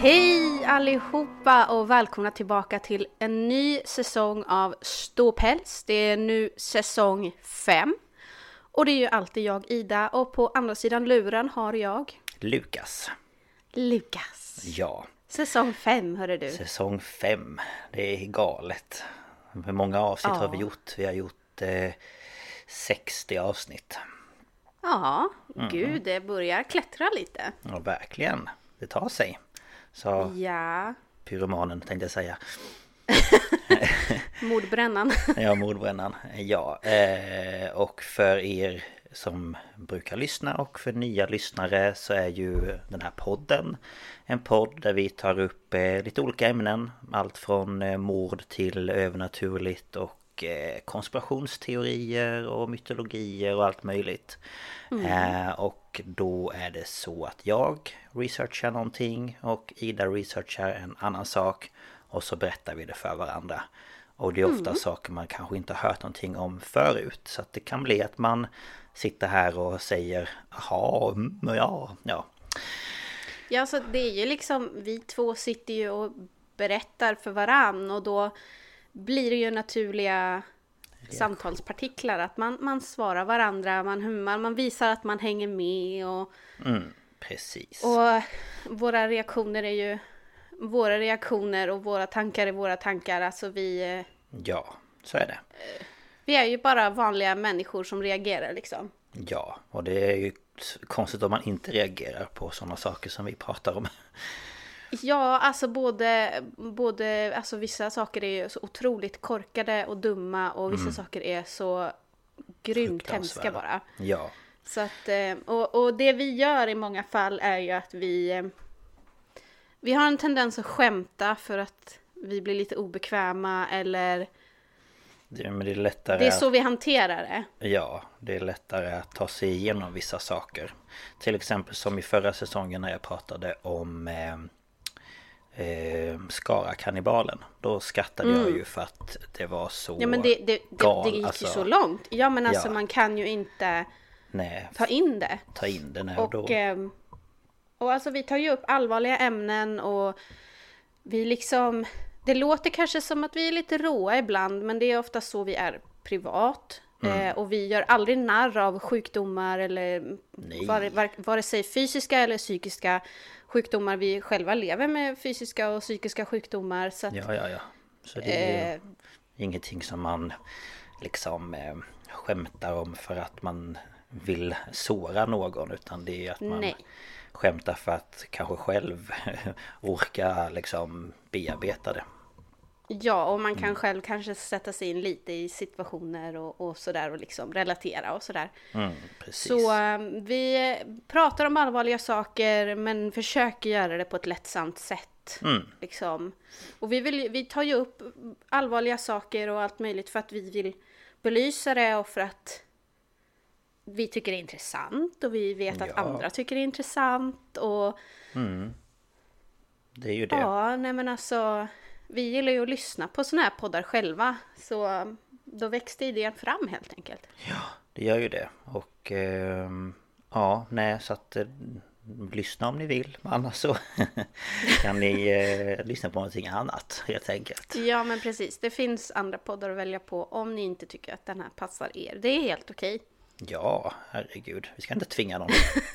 Hej allihopa och välkomna tillbaka till en ny säsong av Ståpäls. Det är nu säsong 5. Och det är ju alltid jag Ida och på andra sidan luren har jag Lukas. Lukas. Ja, Säsong 5 hörru du. säsong 5. Det är galet. Hur många avsnitt Ja. har vi gjort? Vi har gjort eh, 60 avsnitt. Ja, Mm. gud det börjar klättra lite. Ja, verkligen. Det tar sig. Så Ja, pyromanen tänkte jag säga. mordbrännan. Ja, mordbrännan. Ja, eh, och för er som brukar lyssna och för nya lyssnare så är ju den här podden en podd där vi tar upp eh, lite olika ämnen. Allt från eh, mord till övernaturligt och eh, konspirationsteorier och mytologier och allt möjligt. Eh, och då är det så att jag researchar någonting och Ida researchar en annan sak och så berättar vi det för varandra. Och det är ofta saker man kanske inte har hört någonting om förut. Så att det kan bli att man sitter här och säger Jaha, mm, ja, ja. Ja, alltså det är ju liksom, vi två sitter ju och berättar för varann och då blir det ju naturliga samtalspartiklar. Att man, man svarar varandra, man hummar, man visar att man hänger med och, Mm, precis. och våra reaktioner är ju våra reaktioner och våra tankar är våra tankar. Alltså vi, eh, Ja, så är det. vi är ju bara vanliga människor som reagerar liksom. Ja, och det är ju konstigt om man inte reagerar på sådana saker som vi pratar om. Ja, alltså både, både, alltså vissa saker är ju så otroligt korkade och dumma och vissa saker är så grymt hemska bara. Ja, Så att, eh, och, och det vi gör i många fall är ju att vi, eh, vi har en tendens att skämta för att vi blir lite obekväma eller det, men det är lättare det är så vi hanterar det. Ja, det är lättare att ta sig igenom vissa saker. Till exempel som i förra säsongen när jag pratade om eh, eh, Skara-kannibalen. Då skrattade jag ju för att det var så Mm. Ja men det, det, det, gal, det gick alltså. ju så långt. Ja men alltså Ja. man kan ju inte Nej, ta in det. ta in det när och då. Och, ehm, och alltså vi tar ju upp allvarliga ämnen och vi liksom, det låter kanske som att vi är lite råa ibland men det är ofta så vi är privat. Mm. Eh, och vi gör aldrig narr av sjukdomar eller vare, vare sig fysiska eller psykiska sjukdomar. Vi själva lever med fysiska och psykiska sjukdomar. Så att, Ja, ja, ja. Så det är eh, ingenting som man liksom eh, skämtar om för att man vill såra någon. Utan det är att man Nej. skämtar för att kanske själv orka liksom bearbeta det. Ja, och man kan Mm. själv kanske sätta sig in lite i situationer och, och sådär och liksom relatera och sådär. Mm. Så eh, vi pratar om allvarliga saker men försöker göra det på ett lättsamt sätt. Mm. Liksom. Och vi, vill, vi tar ju upp allvarliga saker och allt möjligt för att vi vill belysa det och för att vi tycker det är intressant och vi vet att Ja. andra tycker det är intressant och Det är ju det. ja, nej men alltså vi gillar ju att lyssna på sådana här poddar själva så eh, då växte idén fram helt enkelt. Det gör ju det. Och ehm, ja, nej så att eh, lyssna om ni vill. Annars så kan ni eh, lyssna på någonting annat helt enkelt. Ja men precis, det finns andra poddar att välja på om ni inte tycker att den här passar er. Det är helt okej. Ja, herregud. Vi ska inte tvinga någon.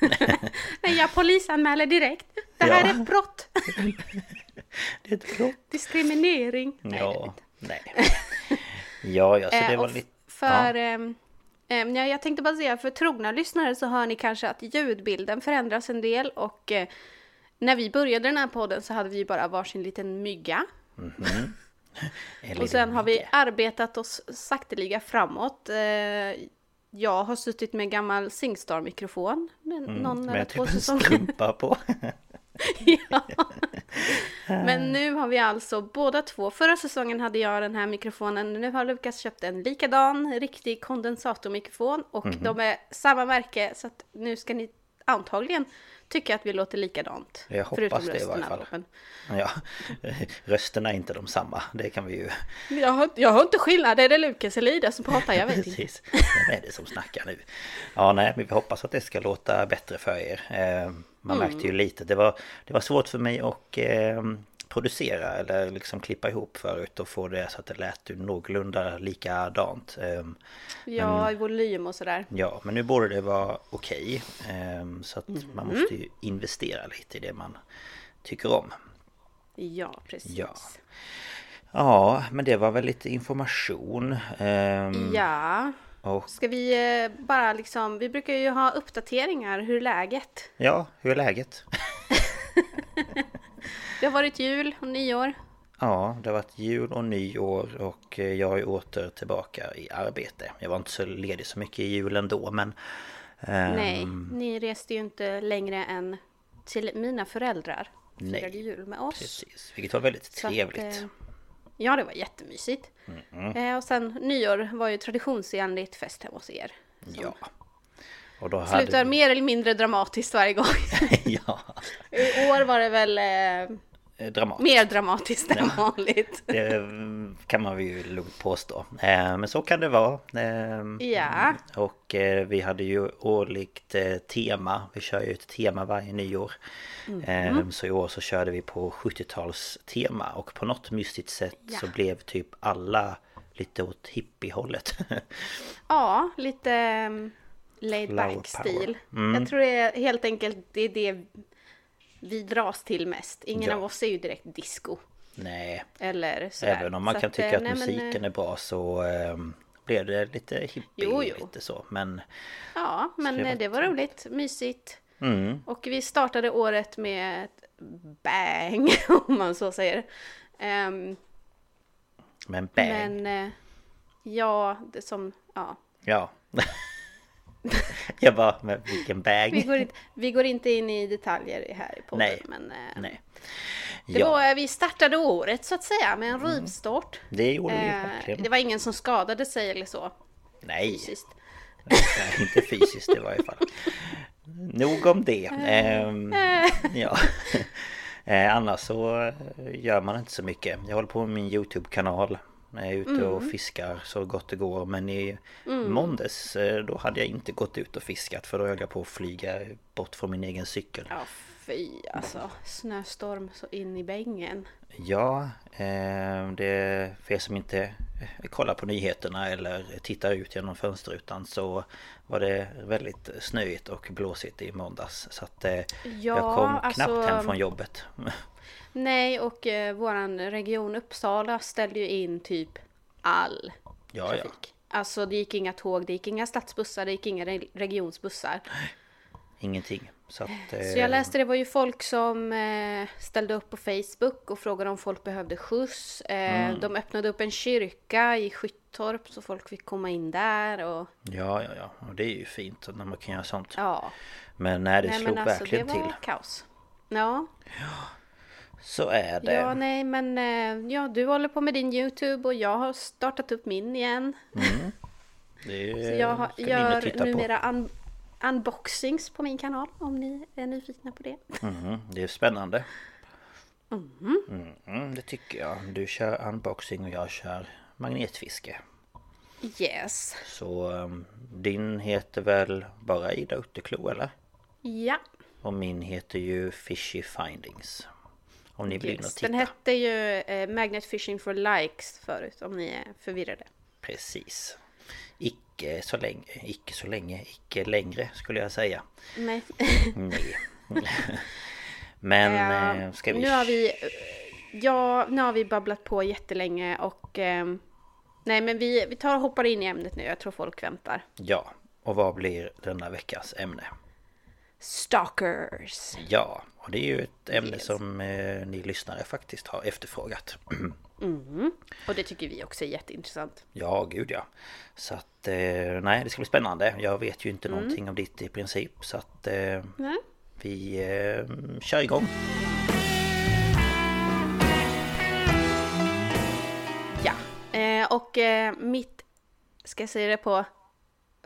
Nej, jag polisanmäler direkt. Det här Ja. är ett brott. Det är ett brott. Diskriminering. Nej, Ja, nej. Ja, ja, så Eh, det var och lite... För... ja, jag tänkte bara säga, för trogna lyssnare så hör ni kanske att ljudbilden förändras en del och eh, när vi började den här podden så hade vi bara varsin liten mygga. en Och liten sen har vi arbetat oss sakteliga framåt. Eh, jag har suttit med gammal Singstar-mikrofon. Någon eller Med typ en strumpa på. ja. Men nu har vi alltså båda två. Förra säsongen hade jag den här mikrofonen. Nu har Lukas köpt en likadan riktig kondensatormikrofon. Och Mhm. de är samma märke. Så att nu ska ni antagligen tycka att vi låter likadant. Jag hoppas det i varje fall. men- Ja, rösterna är inte de samma. Det kan vi ju... Jag hör, jag hör inte skillnad. Är det Lukas eller Ida som pratar? Jag vet inte. Vem är det som snackar nu? Ja, nej, men vi hoppas att det ska låta bättre för er. Eh, Man Mm. märkte ju lite. Det var, det var svårt för mig att producera eller liksom klippa ihop förut och få det så att det lät någorlunda likadant. Eh, Ja, i volym och sådär. Ja, men nu borde det vara okej. Eh, så att Mm. man måste ju investera lite i det man tycker om. Ja, precis. Ja. Ja, men det var väl lite information. Ehm, Ja. Och Ska vi eh, bara liksom, vi brukar ju ha uppdateringar, hur är läget? ja, hur är läget? Det har varit jul och nyår. Ja, det har varit jul och nyår och eh, jag är åter tillbaka i arbete. Jag var inte så ledig så mycket i julen då men... ehm, Nej, ni reste ju inte längre än till mina föräldrar. Nej, jul med oss. Precis, vilket var väldigt Så att, trevligt. eh, ja, det var jättemysigt. Eh, och sen nyår var ju traditionsenligt fest hemma hos er. Ja. Och då Slutar hade mer eller mindre dramatiskt varje gång. ja, I år var det väl eh, dramatiskt. mer dramatiskt än vanligt. Det mm, kan man ju lugnt påstå. Eh, Men så kan det vara. Eh, Ja. Och eh, vi hade ju årligt eh, tema. Vi kör ju ett tema varje nyår. Mm. Eh, Så i år så körde vi på 70-talstema. Och på något mystiskt sätt Ja. så blev typ alla lite åt hippiehållet. Ja, lite um, laid back stil. Mm. Jag tror det är helt enkelt det är det vi dras till mest. Ingen Ja. av oss är ju direkt disco. Nej, Eller sådär. även om man Så kan att, tycka eh, att nej, men, musiken eh, är bra så eh, blev det lite hippie Jo, jo. lite så. Men Ja, men det eh, var det var roligt, mysigt. mm, Och vi startade året med ett bang, om man så säger. Ehm, men bang. men ja, det som, ja. Ja. jag bara, men vilken bang. Vi går, inte, vi går inte in i detaljer här i podden. Nej, Men, eh, Nej. Det Ja, var, vi startade året så att säga med en rivstart. det gjorde vi Eh, verkligen. det var ingen som skadade sig eller så. Nej, Sist. nej, inte fysiskt i varje fall. Nog om det. Ehm, ja. Eh, annars så eh, gör man inte så mycket. Jag håller på med min YouTube-kanal. Jag är ute och fiskar så gott det går. Men i måndags eh, då hade jag inte gått ut och fiskat. För då höll jag på att flyga bort från min egen cykel. Ja fy alltså. Snöstorm så in i bängen. Ja, eh, det för er som inte eh, kollar på nyheterna eller tittar ut genom fönsterrutan så var det väldigt snöigt och blåsigt i måndags. Så att eh, Ja, jag kom knappt alltså- hem från jobbet. Nej och eh, våran region Uppsala ställde ju in typ all Ja, ja. trafik. Alltså det gick inga tåg, det gick inga stadsbussar, det gick inga re- regionsbussar. Ingenting. Så, att, Så eh, jag läste det var ju folk som eh, ställde upp på Facebook och frågade om folk behövde skjuts. Eh, Mm. De öppnade upp en kyrka i Skyttorp så folk fick komma in där och Ja, ja, ja. Och det är ju fint när man kan göra sånt. ja. Men nej, det nej slog men alltså verkligen det var till. kaos. Ja, Så är det. ja nej men ja du håller på med din YouTube och jag har startat upp min igen. det Så jag har, gör titta på. Unboxings på min kanal om ni är nyfikna på det. Mhm, det är spännande. Mm-hmm. Mm, det tycker jag. Du kör unboxing och jag kör magnetfiske. Yes. Så um, din heter väl bara Ida Utterklo eller? Ja. Och min heter ju Fishy Findings. Om ni vill in och Yes. titta. Den hette ju eh, Magnet Fishing for Likes förut om ni är förvirrade. Precis. Icke så länge, icke så länge, icke längre skulle jag säga. Nej. Nej. Men Eh, ska vi... Nu har vi... Ja, nu har vi babblat på jättelänge och... ehm, nej, men vi, vi tar och hoppar in i ämnet nu. Jag tror folk väntar. Ja, och vad blir denna veckas ämne? Stalkers. Ja, och det är ju ett ämne Yes. som eh, ni lyssnare faktiskt har efterfrågat. Och det tycker vi också är jätteintressant. Ja, gud ja. Så att, eh, nej det ska bli spännande. Jag vet ju inte Mm. någonting om ditt i princip. Så att eh, vi eh, kör igång. Ja, eh, och eh, mitt... Ska jag säga det på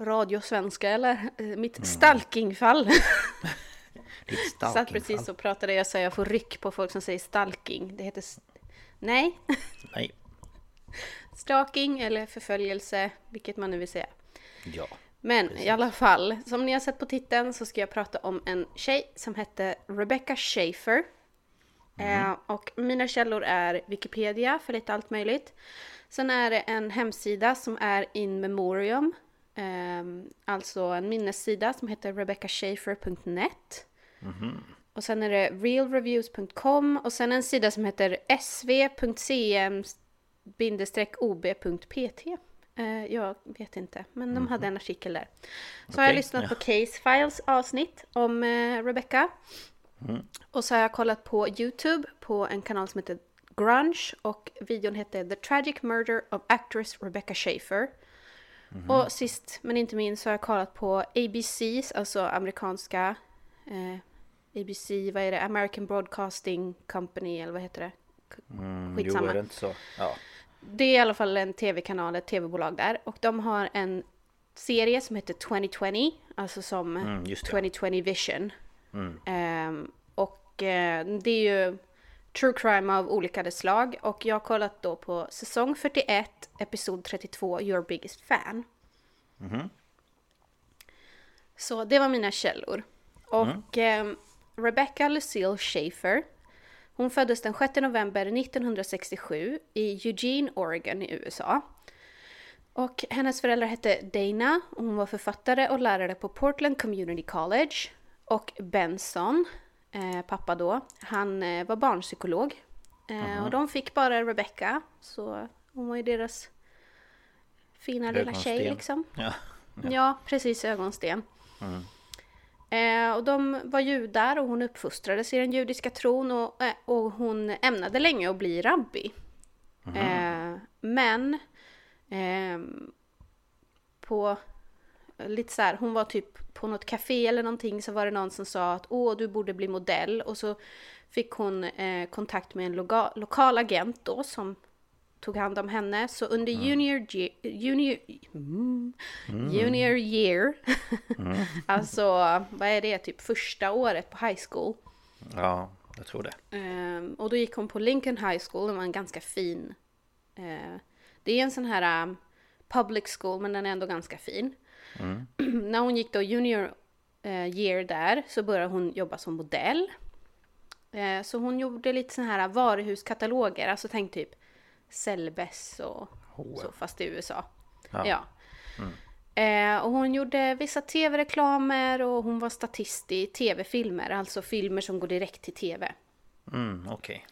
radiosvenska eller? Eh, Mitt stalkingfall. Ditt Satt stalkingfall. precis och pratade jag så jag får ryck på folk som säger stalking. Det heter... Nej, Nej. stalking eller förföljelse, vilket man nu vill säga. Ja. Men i alla fall, som ni har sett på titeln så ska jag prata om en tjej som hette Rebecca Schaefer. Eh, och mina källor är Wikipedia för lite allt möjligt. Sen är det en hemsida som är in memoriam. Eh, alltså en minnessida som heter rebeccaschaefer.net. Och sen är det realreviews.com och sen en sida som heter sv.cm-ob.pt. Eh, jag vet inte, men de hade en artikel där. Så har jag lyssnat på Case Files avsnitt om eh, Rebecca. Och så har jag kollat på YouTube på en kanal som heter Grunge och videon heter The Tragic Murder of Actress Rebecca Schaefer. Och sist men inte minst så har jag kollat på ABCs, alltså amerikanska eh, ABC, vad är det? American Broadcasting Company eller vad heter det? Mm, jo, Skitsamma. är det inte så? Ja. Det är i alla fall en tv-kanal, ett tv-bolag där. Och de har en serie som heter 2020, alltså som Mm, just det. 2020 Vision. Mm. Ehm, och eh, det är ju true crime av olika slag. Och jag har kollat då på säsong 41, episod 32, Your Biggest Fan. Mhm. Så det var mina källor. Och ehm, Rebecca Lucille Schaefer, hon föddes den 6 november 1967 i Eugene, Oregon i USA. Och hennes föräldrar hette Dana och hon var författare och lärare på Portland Community College. Och Benson, eh, pappa då, han eh, var barnpsykolog. Eh, Och de fick bara Rebecca, så hon var ju deras fina lilla tjej liksom. Ja. Ja, precis ögonsten. Eh, och de var judar och hon uppfostrades i den judiska tron och, eh, och hon ämnade länge att bli rabbi. Eh, men ehm, på lite så här, hon var typ på något café eller någonting så var det någon som sa att åh du borde bli modell och så fick hon eh, kontakt med en loga, lokal agent då som tog hand om henne. Så under junior, ge- junior, mm, junior year, alltså vad är det, typ första året på high school. ja, jag tror det. Ehm, och då gick hon på Lincoln High School, den var en ganska fin. eh, det är en sån här um, public school, men den är ändå ganska fin. När hon gick då junior eh, year där så började hon jobba som modell. Eh, så hon gjorde lite såna här varuhuskataloger, alltså tänk typ Sellbess och så, fast i USA. Ja. Ja. Eh, och hon gjorde vissa tv-reklamer och hon var statist i tv-filmer, alltså filmer som går direkt till tv. Mm, okej.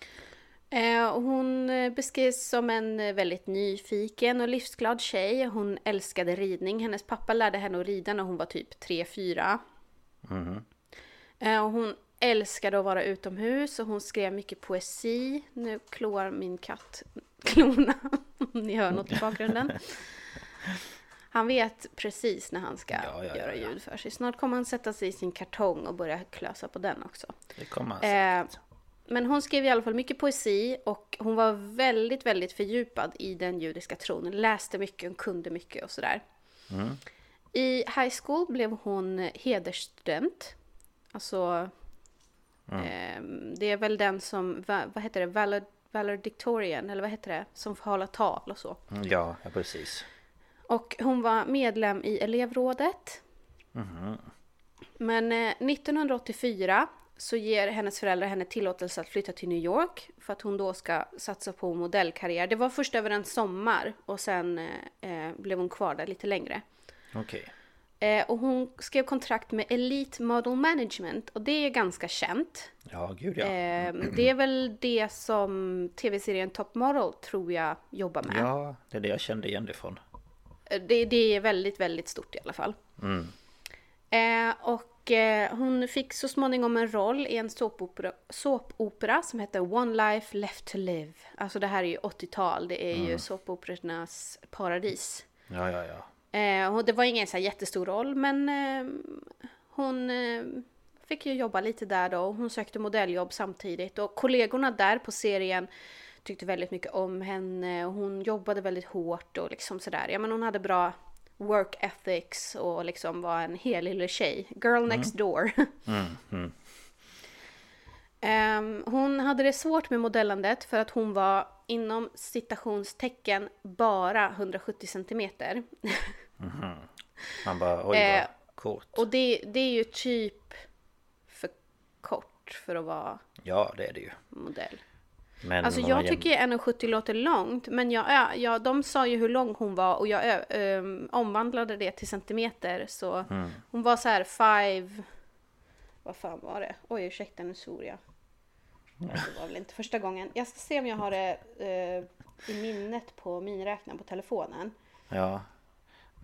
Eh, och hon eh, beskrivs som en eh, väldigt nyfiken och livsglad tjej. Hon älskade ridning. Hennes pappa lärde henne att rida när hon var typ 3-4. Eh, och hon älskade att vara utomhus och hon skrev mycket poesi. Nu kloar min katt klorna, om ni hör något i bakgrunden. Han vet precis när han ska Ja, ja, göra ljud för sig. Snart kommer han sätta sig i sin kartong och börja klösa på den också. Det kommer han Eh, men hon skrev i alla fall mycket poesi och hon var väldigt, väldigt fördjupad i den judiska tron. Läste mycket och kunde mycket och sådär. I high school blev hon hedersstudent. Alltså, ehm, det är väl den som, va, vad heter det, Valor, valedictorian, eller vad heter det, som får hålla tal och så. Mm, Ja, ja, precis. Och hon var medlem i elevrådet. Men eh, 1984 så ger hennes föräldrar henne tillåtelse att flytta till New York för att hon då ska satsa på modellkarriär. Det var först över en sommar och sen eh, blev hon kvar där lite längre. Okej. Eh, och hon skrev kontrakt med Elite Model Management och det är ganska känt. Ja, gud ja. Eh, det är väl det som tv-serien Top Model tror jag jobbar med. Ja, det är det jag kände igen det från. Eh, Det, det är väldigt, väldigt stort i alla fall. Mm. Eh, och hon fick så småningom en roll i en såpopera, såpopera som heter One Life Left to Live. Alltså det här är ju 80-tal, det är ju såpoperornas paradis. Ja, ja, ja. Eh, och det var ingen så jättestor roll men eh, hon eh, fick ju jobba lite där då. Hon sökte modelljobb samtidigt och kollegorna där på serien tyckte väldigt mycket om henne och hon jobbade väldigt hårt och liksom sådär. Ja men hon hade bra work ethics och liksom var en hel lille tjej. Girl next door. Mm, mm. Ehm, hon hade det svårt med modellandet för att hon var inom citationstecken bara 170 centimeter. Man bara, oj Eh, vad kort. Och det, det är ju typ för kort för att vara Ja, det är det ju. modell. Men Alltså jag jäm- tycker 1,70 låter långt, men jag, ja, ja, de sa ju hur lång hon var och jag ehm, omvandlade det till centimeter. Så Mm. hon var så här five... Vad fan var det? Oj, ursäkta nu svor jag. Det var väl inte första gången. Jag ska se om jag har det eh, i minnet på miniräknaren på telefonen. Ja.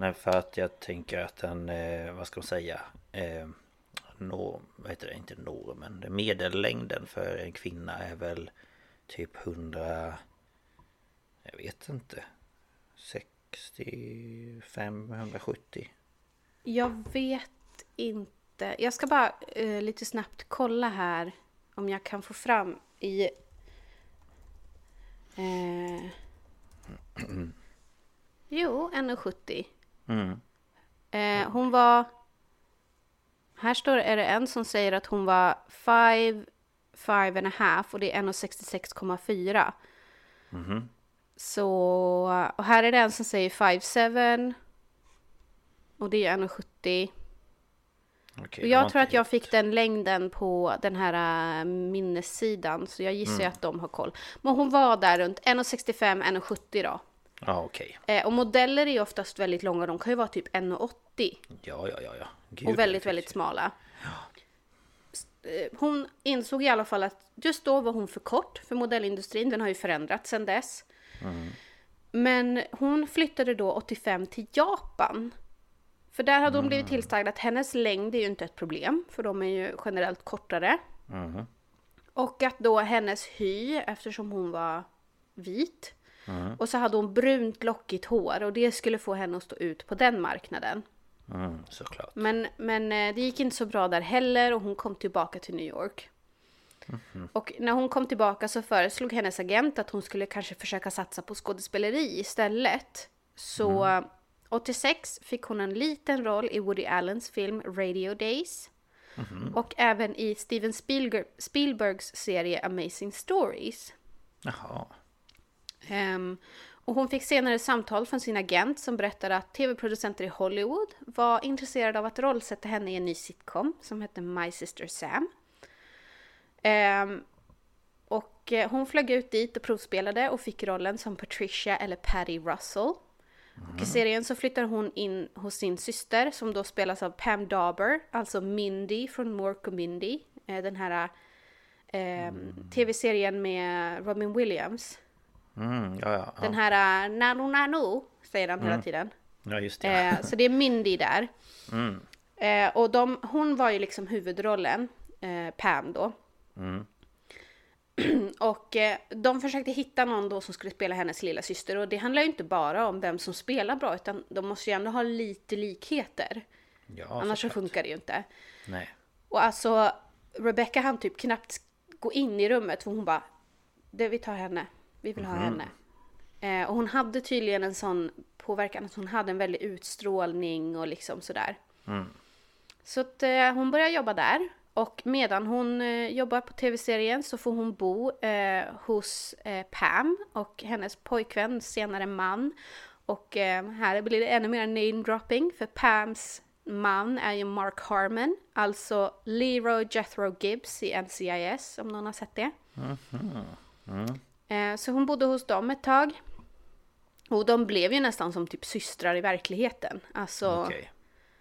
Nej, för att jag tänker att den, eh, vad ska man säga? Eh, norm, vad heter det? Inte normen. Medellängden för en kvinna är väl typ 100... Jag vet inte. 65, 170. Jag vet inte. Jag ska bara eh, lite snabbt kolla här om jag kan få fram i... Eh, jo, 1,70. Mm. Eh, hon var... Här står är det en som säger att hon var 5, 5 and a half och det är 1,66,4. Mhm. Så, och här är det en som säger 5,7 och det är 1,70. Okej, Och jag tror att jag fick den längden på den här äh, minnessidan, så jag gissar Mm. att de har koll. Men hon var där runt 1,65, 1,70 då. Ja, okej. Eh, och modeller är ju oftast väldigt långa, de kan ju vara typ 1,80 Ja, ja, ja, ja. Gud, och väldigt, väldigt smala. S- eh, Hon insåg i alla fall att just då var hon för kort för modellindustrin, den har ju förändrats sedan dess. Men hon flyttade då 85 till Japan. För där hade hon blivit tillsagd att hennes längd är ju inte ett problem, för de är ju generellt kortare. Mhm. Och att då hennes hy, eftersom hon var vit, och så hade hon brunt lockigt hår och det skulle få henne att stå ut på den marknaden. Mm, såklart. Men, men eh, det gick inte så bra där heller och hon kom tillbaka till New York. Och när hon kom tillbaka så föreslog hennes agent att hon skulle kanske försöka satsa på skådespeleri istället. Så eh, 86 fick hon en liten roll i Woody Allens film Radio Days. Och även i Steven Spielberg, Spielbergs serie Amazing Stories. Jaha. Ehm, och hon fick senare samtal från sin agent som berättade att tv-producenter i Hollywood var intresserade av att rollsätta henne i en ny sitcom som hette My Sister Sam. Ehm, och eh, hon flög ut dit och provspelade och fick rollen som Patricia eller Patty Russell. Och I serien så flyttar hon in hos sin syster som då spelas av Pam Dauber, alltså Mindy från Mork och Mindy. Eh, Den här eh, tv-serien med Robin Williams. Mm, ja, ja. Den Ja, här uh, nanu nanu säger han hela tiden. ja just det. Eh, så det är Mindy där. Mm. Eh, och de, hon var ju liksom huvudrollen, eh, Pam då. Mm. och eh, de försökte hitta någon då som skulle spela hennes lilla syster och det handlar ju inte bara om vem som spelar bra utan de måste ju ändå ha lite likheter. Ja, Annars så funkar det ju inte. Nej. Och alltså Rebecca han typ knappt gå in i rummet för hon bara det vi tar henne, vi vill ha henne. Eh, och hon hade tydligen en sån påverkan att hon hade en väldig utstrålning och liksom sådär. Så att eh, hon börjar jobba där och medan hon eh, jobbar på tv-serien så får hon bo eh, hos eh, Pam och hennes pojkvän, senare man. Och eh, här blir det ännu mer name dropping för Pams man är ju Mark Harmon, alltså Leroy Jethro Gibbs i NCIS, om någon har sett det. Eh, Så hon bodde hos dem ett tag. Och de blev ju nästan som typ systrar i verkligheten. Alltså, Okej.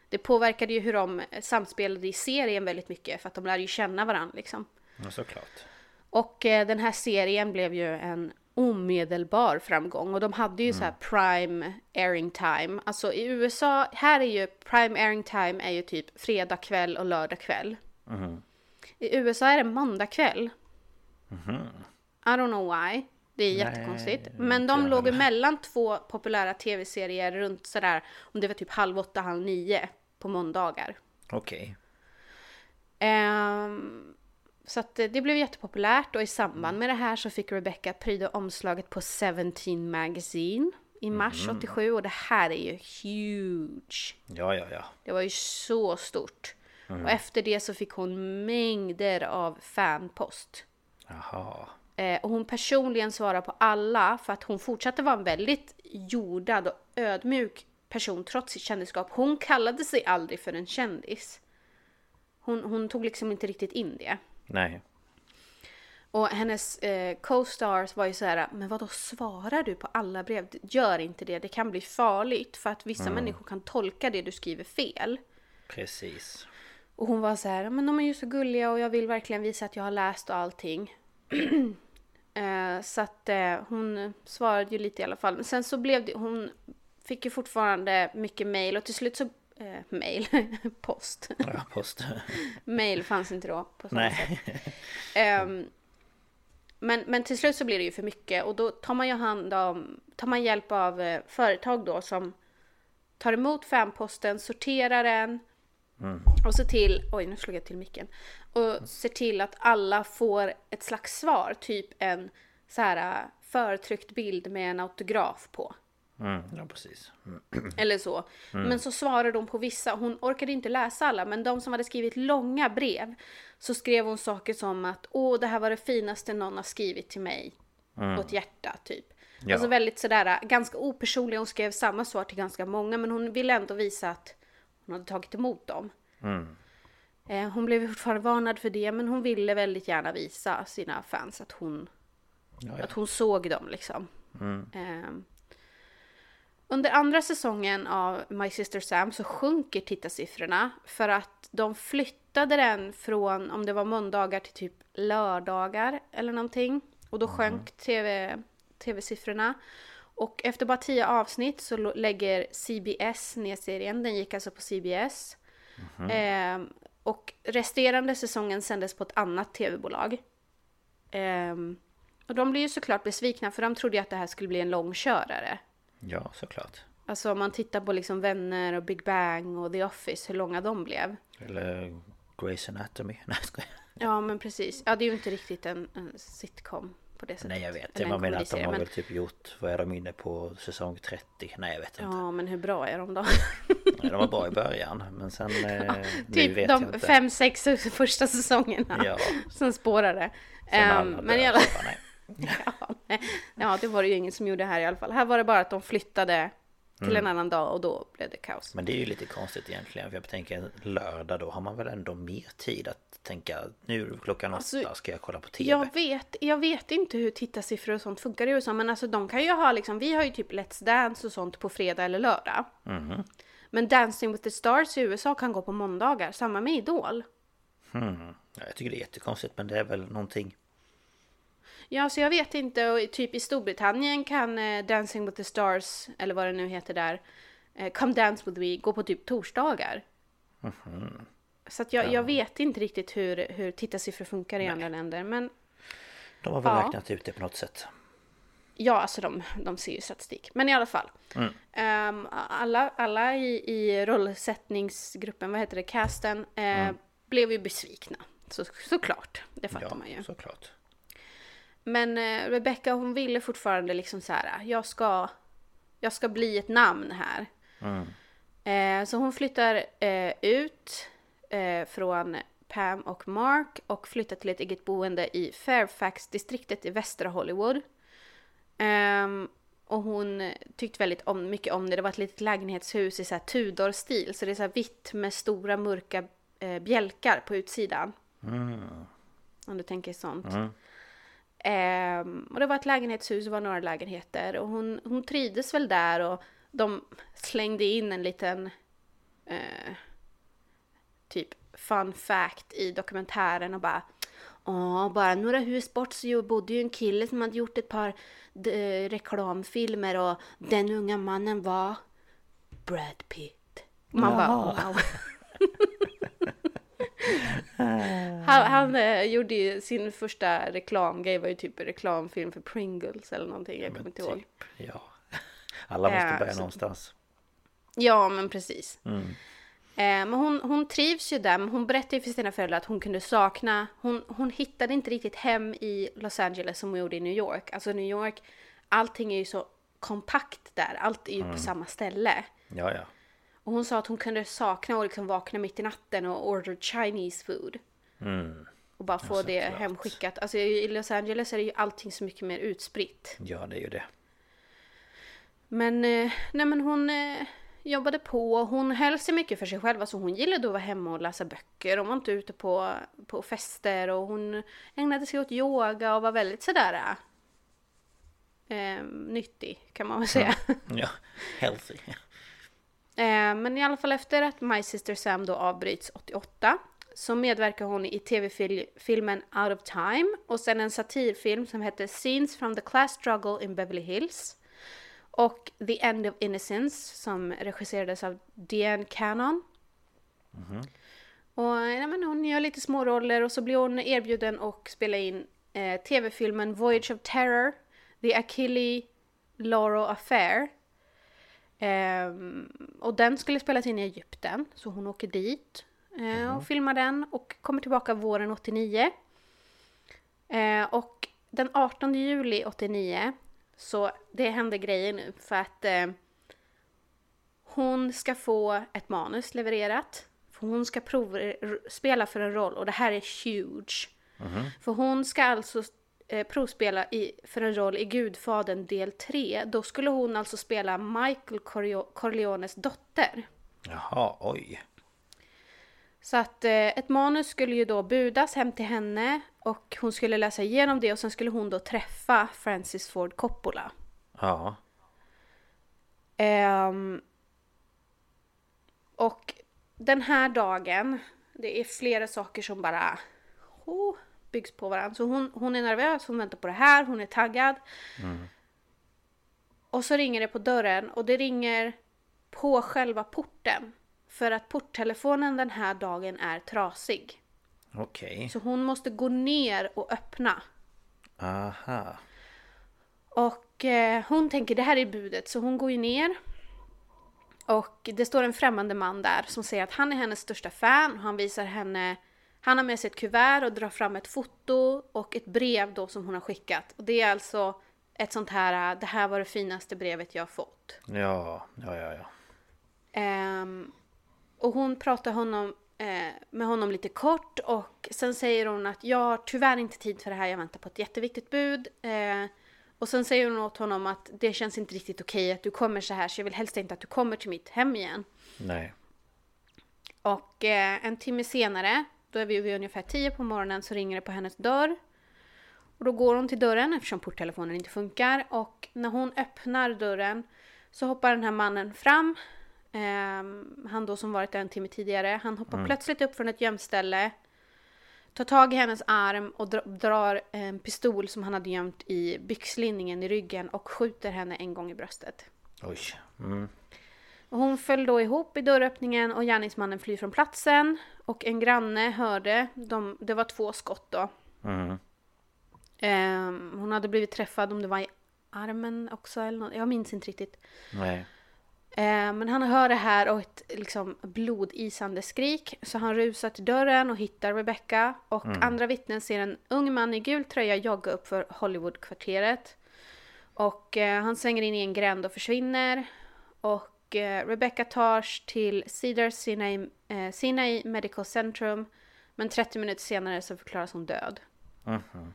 det påverkade ju hur de samspelade i serien väldigt mycket, för att de lärde ju känna varandra liksom. Ja, såklart. Och eh, den här serien blev ju en omedelbar framgång och de hade ju så här prime airing time. Alltså i USA, här är ju prime airing time är ju typ fredag kväll och lördag kväll. I USA är det måndag kväll. I don't know why. Det är jättekonstigt. Men de låg heller. mellan två populära tv-serier runt sådär, om det var typ halv åtta, halv nio på måndagar. Okej. Ehm, så att det blev jättepopulärt och i samband med det här så fick Rebecca pryda omslaget på 17 Magazine i mars 87 och det här är ju huge. Ja, ja, ja. Det var ju så stort. Och efter det så fick hon mängder av fanpost. Jaha. Eh, och hon personligen svarar på alla för att hon fortsatte vara en väldigt jordad och ödmjuk person trots sitt kändisskap. Hon kallade sig aldrig för en kändis. Hon, hon tog liksom inte riktigt in det. Nej. Och hennes eh, co-stars var ju så här, men vad då svarar du på alla brev? Gör inte det, det kan bli farligt för att vissa människor kan tolka det du skriver fel. Precis. Och hon var så här, men de är ju så gulliga och jag vill verkligen visa att jag har läst och allting. eh, så att eh, hon svarade ju lite i alla fall. Men sen så blev det, hon fick ju fortfarande mycket mail och till slut så, eh, mail, post. Ja, post. mail fanns inte då på samma sätt. Nej. Ehm, men, men till slut så blir det ju för mycket och då tar man ju hand om, tar man hjälp av eh, företag då som tar emot fanposten, sorterar den och ser till, oj nu slog jag till micken, och ser till att alla får ett slags svar, typ en så här eh, förtryckt bild med en autograf på. Mm, ja, precis. Mm. Eller så. Men så svarade de på vissa. Hon orkade inte läsa alla, men de som hade skrivit långa brev så skrev hon saker som att åh, det här var det finaste någon har skrivit till mig. Och ett hjärta, typ. Ja. Alltså väldigt sådär, ganska opersonlig. Hon skrev samma svar till ganska många, men hon ville ändå visa att hon hade tagit emot dem. Eh, Hon blev fortfarande varnad för det, men hon ville väldigt gärna visa sina fans att hon Ja, ja. att hon såg dem liksom. Ehm. under andra säsongen av My Sister Sam så sjunker tittarsiffrorna för att de flyttade den från, om det var måndagar till typ lördagar eller någonting. Och då sjönk TV, tv-siffrorna. Och efter bara tio avsnitt så lägger CBS ner serien. Den gick alltså på CBS. Ehm, och resterande säsongen sändes på ett annat tv-bolag. Ehm, och de blev ju såklart besvikna för de trodde ju att det här skulle bli en långkörare. ja, såklart. Alltså om man tittar på liksom Vänner och Big Bang och The Office, hur långa de blev. Eller Grey's Anatomy. Nej, jag. Ja men precis. Ja det är ju inte riktigt en, en sitcom på det sättet. Nej, jag vet. Man menar att de har men- väl typ gjort... Vad är de inne på? Säsong 30? Nej, jag vet inte. Ja men hur bra är de då? Nej, de var bra i början. Men sen... Eh, nu typ vet jag de inte. fem, sex första säsongerna. Ja. Sen spårar det. Sen alla men i alla ja, nej. ja, det var det ju ingen som gjorde här i alla fall. Här var det bara att de flyttade till Mm. en annan dag och då blev det kaos. Men det är ju lite konstigt egentligen. För jag tänker lördag då har man väl ändå mer tid att tänka nu klockan åtta Alltså, ska jag kolla på TV. Jag vet, jag vet inte hur tittarsiffror och sånt funkar i USA, men alltså de kan ju ha liksom, vi har ju typ Let's Dance och sånt på fredag eller lördag. Mhm. Men Dancing with the Stars i USA kan gå på måndagar, samma med Idol. Ja, Jag tycker det är jättekonstigt men det är väl någonting. Ja, så jag vet inte, och typ i Storbritannien kan eh, Dancing with the Stars, eller vad det nu heter där, eh, Come Dance with Me, gå på typ torsdagar. Så att jag, jag vet inte riktigt hur, hur tittarsiffror funkar i andra länder, men De har väl Ja. räknat ut det på något sätt. Ja, alltså de, de ser ju statistik. Men i alla fall. Ehm, alla alla i, i rollsättningsgruppen, vad heter det, casten, eh, blev ju besvikna. Så, såklart, det fattar Ja, man ju. såklart. Men eh, Rebecca hon ville fortfarande liksom så här, jag ska, jag ska bli ett namn här. Eh, så hon flyttar eh, ut eh, från Pam och Mark och flyttar till ett eget boende i Fairfax-distriktet i västra Hollywood. Ehm, och hon tyckte väldigt om, mycket om det. Det var ett litet lägenhetshus i så här Tudor-stil. Så det är så här vitt med stora mörka eh, bjälkar på utsidan. Mm. Om du tänker sånt. Mm. Ehm, och det var ett lägenhetshus, det var några lägenheter. Och hon, hon trivdes väl där och de slängde in en liten eh, typ fun fact i dokumentären och bara Ja, bara några hus bort så bodde ju en kille som hade gjort ett par de, reklamfilmer och den unga mannen var Brad Pitt. Man bara wow. Han han eh, gjorde ju sin första reklamgrej var ju typ en reklamfilm för Pringles eller någonting. Jag kommer inte ihåg. Typ, ja. Alla måste Ja, börja så- någonstans. Ja, men precis. Mm. Eh, men hon, hon trivs ju där, men hon berättade ju för sina föräldrar att hon kunde sakna, hon, hon hittade inte riktigt hem i Los Angeles som hon gjorde i New York. Alltså New York, allting är ju så kompakt där, allt är ju på samma ställe. Ja, ja. Och hon sa att hon kunde sakna att liksom vakna mitt i natten och order Chinese food. Mm. Och bara få det såklart. hemskickat. Alltså i Los Angeles är det ju allting så mycket mer utspritt. Ja, det är ju det. Men, eh, nej men hon eh, jobbade på. Hon höll sig mycket för sig själv. Alltså hon gillade att vara hemma och läsa böcker. Hon var inte ute på, på fester och hon ägnade sig åt yoga och var väldigt sådär eh, nyttig kan man väl säga. Ja, healthy. Eh, men i alla fall efter att My Sister Sam då avbryts 88 så medverkar hon i tv-filmen Out of Time och sen en satirfilm som heter Scenes from the Class Struggle in Beverly Hills och The End of Innocence som regisserades av Diane Cannon. Och ja, men hon gör lite små roller och så blir hon erbjuden att spela in eh, tv-filmen Voyage of Terror, The Achille Lauro Affair. Ehm, och den skulle spelas in i Egypten, så hon åker dit eh, och filmar den och kommer tillbaka våren 89. Eh, och den 18 juli 89, så det händer grejer nu för att eh, hon ska få ett manus levererat. För hon ska prov, spela för en roll och det här är huge. För hon ska alltså eh, provspela i, för en roll i Gudfadern del 3. Då skulle hon alltså spela Michael Corleo- Corleones dotter. Jaha, oj. Så att eh, ett manus skulle ju då budas hem till henne och hon skulle läsa igenom det och sen skulle hon då träffa Francis Ford Coppola. Ja. Ehm, och den här dagen, det är flera saker som bara oh, byggs på varandra. Så hon, hon är nervös, hon väntar på det här, hon är taggad. Och så ringer det på dörren och det ringer på själva porten. För att porttelefonen den här dagen är trasig. Okej. Så hon måste gå ner och öppna. Aha. Och eh, hon tänker det här är budet så hon går ju ner. Och det står en främmande man där som säger att han är hennes största fan. Och han visar henne, han har med sig ett kuvert och drar fram ett foto och ett brev då som hon har skickat. Och det är alltså ett sånt här, det här var det finaste brevet jag har fått. Ja, ja, ja, ja. Ehm, och hon pratar honom, eh, med honom lite kort och sen säger hon att jag har tyvärr inte tid för det här, jag väntar på ett jätteviktigt bud. Eh, och sen säger hon åt honom att det känns inte riktigt okej att du kommer så här så jag vill helst inte att du kommer till mitt hem igen. Nej. Och eh, en timme senare, då är vi vid ungefär 10 på morgonen, så ringer det på hennes dörr. Och då går hon till dörren eftersom porttelefonen inte funkar. Och när hon öppnar dörren så hoppar den här mannen fram. Ehm, han då som varit där en timme tidigare. Han hoppar plötsligt upp från ett gömställe. Tar tag i hennes arm och dra- drar en pistol som han hade gömt i byxlinningen i ryggen och skjuter henne en gång i bröstet. Oj. Mm. Och hon föll då ihop i dörröppningen och gärningsmannen flyr från platsen. Och en granne hörde, de, det var två skott då. Mm. Ehm, hon hade blivit träffad om det var i armen också eller något, jag minns inte riktigt. Nej. Ehm, men han hör det här och ett liksom blodisande skrik. Så han rusar till dörren och hittar Rebecca. Och andra vittnen ser en ung man i gul tröja jogga upp för Hollywoodkvarteret. Och eh, han svänger in i en gränd och försvinner. Och eh, Rebecca tas till Cedar Sinai, eh, Sinai Medical Centrum. Men 30 minuter senare så förklaras hon död. Mhm.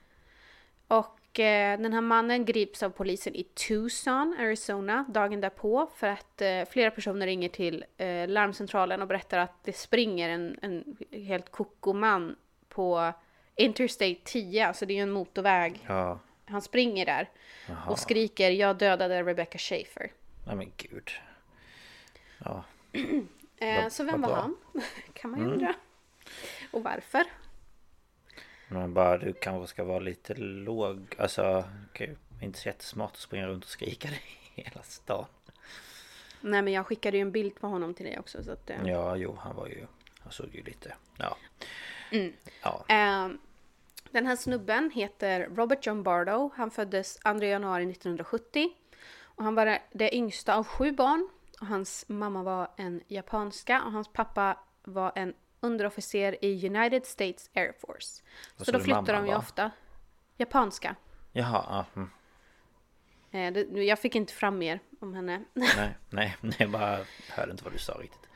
Och Och eh, den här mannen grips av polisen i Tucson, Arizona, dagen därpå för att eh, flera personer ringer till eh, larmcentralen och berättar att det springer en, en helt koko man på Interstate 10, alltså det är ju en motorväg. Ja. Han springer där Jaha. och skriker “Jag dödade Rebecca Schaefer”. Nej men gud. Ja. Eh, så vem var bra. han? kan man ju undra. Och varför? Men bara du kanske ska vara lite låg. Alltså, okej, inte så jättesmart att springa runt och skrika det i hela stan. Nej men jag skickade ju en bild på honom till dig också så att... eh, Ja, jo, han var ju... Han såg ju lite... Ja. Mm. Ja. Eh, den här snubben heter Robert John Bardo. Han föddes 2 januari 1970. Och han var det yngsta av sju barn. Och hans mamma var en japanska och hans pappa var en underofficer i United States Air Force. Vad Så då flyttar mamma de ju ofta. Japanska. Jaha, ja, mm. Eh, det, jag fick inte fram mer om henne. nej, nej, nej, jag bara hörde inte vad du sa riktigt.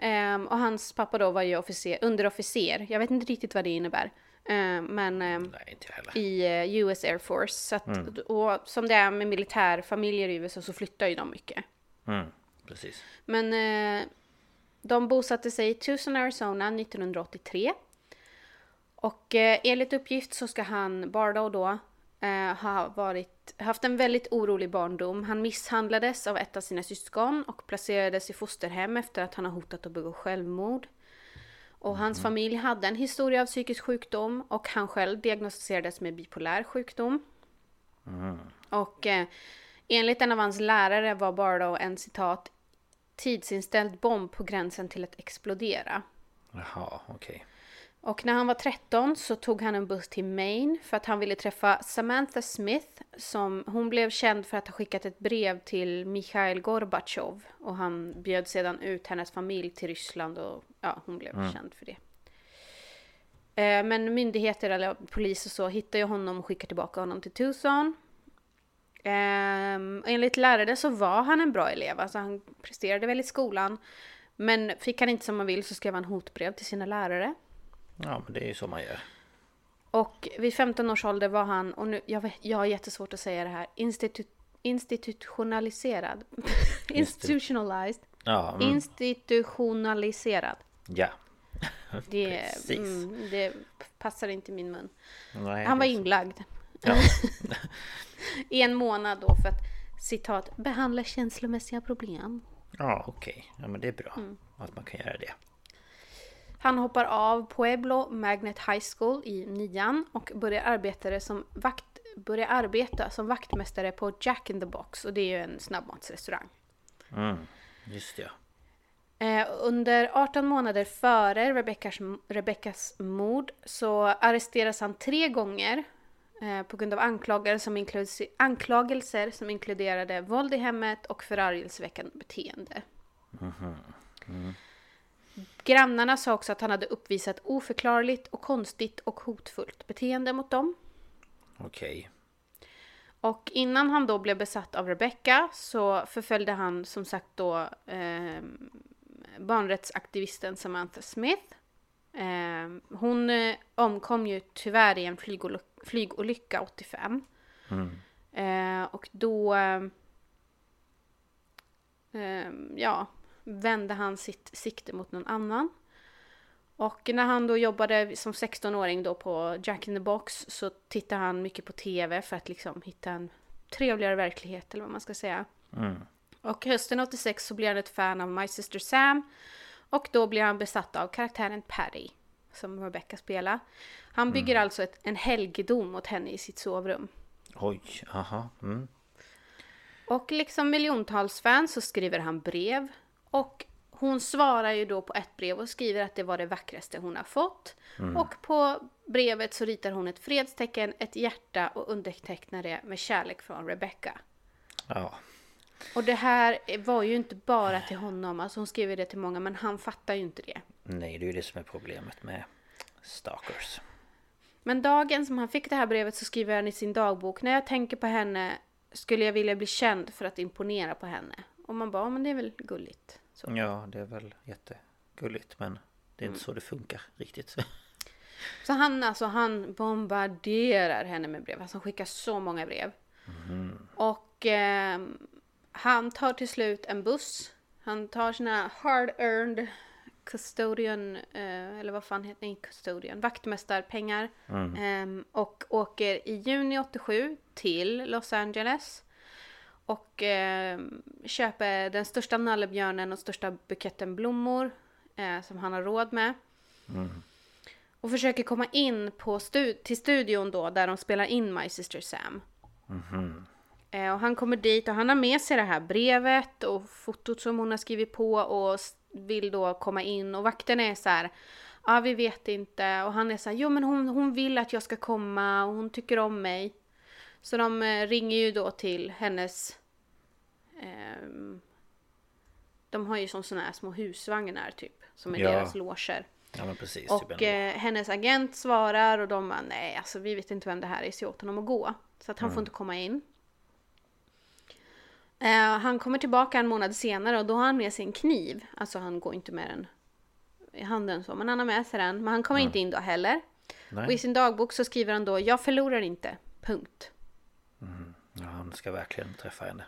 Ehm, och hans pappa då var ju officer, underofficer. Jag vet inte riktigt vad det innebär. Ehm, men ehm, Nej, inte jag heller. i eh, US Air Force. Så att, Och som det är med militärfamiljer i USA så flyttar ju de mycket. Mm, precis. Men eh, de bosatte sig i Tucson, Arizona 1983. Och eh, enligt uppgift så ska han, Bardo då, eh, ha varit, haft en väldigt orolig barndom. Han misshandlades av ett av sina syskon och placerades i fosterhem efter att han har hotat att begå självmord. Och hans familj hade en historia av psykisk sjukdom och han själv diagnostiserades med bipolär sjukdom. Och eh, enligt en av hans lärare var Bardo en citat tidsinställd bomb på gränsen till att explodera. Jaha, okej. Och när han var 13 så tog han en buss till Maine för att han ville träffa Samantha Smith. Som, hon blev känd för att ha skickat ett brev till Mikhail Gorbachev. Och han bjöd sedan ut hennes familj till Ryssland och ja, hon blev känd för det. Eh, Men myndigheter eller polis och så hittar ju honom och skickar tillbaka honom till Tucson. Um, enligt lärare så var han en bra elev, alltså han presterade väl i skolan. Men fick han inte som han vill så skrev han hotbrev till sina lärare. Ja, men det är ju så man gör. Och vid 15 års ålder var han, och nu, jag, vet, jag har jättesvårt att säga det här, institu, institutionaliserad. Institutionalized. Ja, mm, Institutionaliserad. ja. Det, Precis. mm, det passar inte min mun. Nej, Han var inlagd. Ja. I en månad då för att, citat, behandla känslomässiga problem. Ja, okej. Ja, men det är bra Mm. att man kan göra det. Han hoppar av Pueblo Magnet High School i nian och börjar arbeta som, vakt, börjar arbeta som vaktmästare på Jack in the Box och det är ju en snabbmatsrestaurang. Mm, just det. Eh, under 18 månader före Rebeckas, Rebeckas mord så arresteras han tre gånger eh, på grund av anklagelser som, anklagelser som inkluderade våld i hemmet och förargelseväckande beteende. Grannarna sa också att han hade uppvisat oförklarligt och konstigt och hotfullt beteende mot dem. Okej. Och innan han då blev besatt av Rebecca så förföljde han som sagt då eh, barnrättsaktivisten Samantha Smith. Eh, hon omkom ju tyvärr i en flygolycka, flygolycka 85. Mm. Eh, och då eh, ja, vände han sitt sikte mot någon annan. Och när han då jobbade som 16-åring då på Jack in the Box så tittade han mycket på TV för att liksom hitta en trevligare verklighet eller vad man ska säga. Mm. Och hösten 86 så blir han ett fan av My Sister Sam. Och då blir han besatt av karaktären Patty. Som Rebecca spelar. Han bygger alltså ett, en helgedom åt henne i sitt sovrum. Oj, aha. Mm. Och liksom miljontals fans så skriver han brev. Och hon svarar ju då på ett brev och skriver att det var det vackraste hon har fått. Och på brevet så ritar hon ett fredstecken, ett hjärta och undertecknar det med kärlek från Rebecca. Ja. Och det här var ju inte bara till honom, alltså hon skrev ju det till många men han fattar ju inte det. Nej, det är ju det som är problemet med stalkers. Men dagen som han fick det här brevet så skriver han i sin dagbok När jag tänker på henne skulle jag vilja bli känd för att imponera på henne. Och man bara, "Ja, men det är väl gulligt. Så. Ja, det är väl jättegulligt men det är inte så det funkar riktigt. Så han alltså, han bombarderar henne med brev. Alltså han skickar så många brev. Och eh, han tar till slut en buss. Han tar sina hard-earned custodian, eh, eller vad fan heter det? Custodian, vaktmästarpengar. Eh, och åker i juni 87 till Los Angeles. Och eh, köper den största nallebjörnen och största buketten blommor eh, som han har råd med. Och försöker komma in på stu- till studion då där de spelar in My Sister Sam. Eh, och han kommer dit och han har med sig det här brevet och fotot som hon har skrivit på och vill då komma in och vakten är så här. Ja, vi vet inte. Och han är så här, jo men hon, hon vill att jag ska komma och hon tycker om mig. Så de eh, ringer ju då till hennes... ehm, de har ju som såna här små husvagnar typ, som är Ja. deras loger. Ja men precis. Och typ eh, hennes agent svarar och de bara nej, alltså vi vet inte vem det här är, se åt honom att gå. Så att han får inte komma in. Eh, han kommer tillbaka en månad senare och då har han med sig en kniv. Alltså han går inte med den i handen så, men han har med sig den. Men han kommer inte in då heller. Och i Nej. sin dagbok så skriver han då, jag förlorar inte, punkt. Ja, han ska verkligen träffa henne.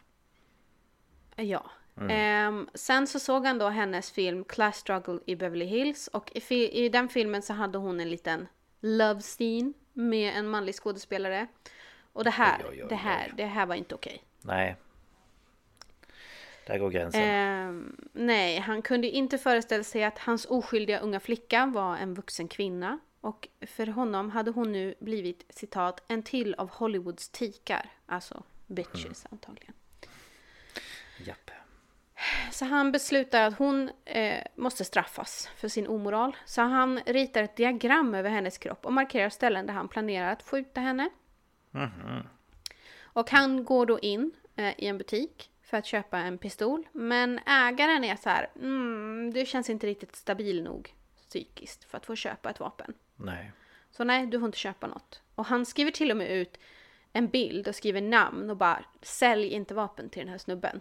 Ja. Ehm, sen så såg han då hennes film Class Struggle i Beverly Hills och i, i den filmen så hade hon en liten love scene med en manlig skådespelare. Och det här, Oj, oj, oj, det här, det här var inte okej. Nej. Där går gränsen. Ehm, nej, han kunde inte föreställa sig att hans oskyldiga unga flicka var en vuxen kvinna. Och för honom hade hon nu blivit, citat, en till av Hollywoods tikar. Alltså bitches antagligen. Japp. Så han beslutar att hon eh, måste straffas för sin omoral. Så han ritar ett diagram över hennes kropp och markerar ställen där han planerar att skjuta henne. Och han går då in eh, i en butik för att köpa en pistol. Men ägaren är så här, mm, du känns inte riktigt stabil nog psykiskt för att få köpa ett vapen. Nej. Så nej, du får inte köpa något. Och han skriver till och med ut en bild och skriver namn och bara sälj inte vapen till den här snubben.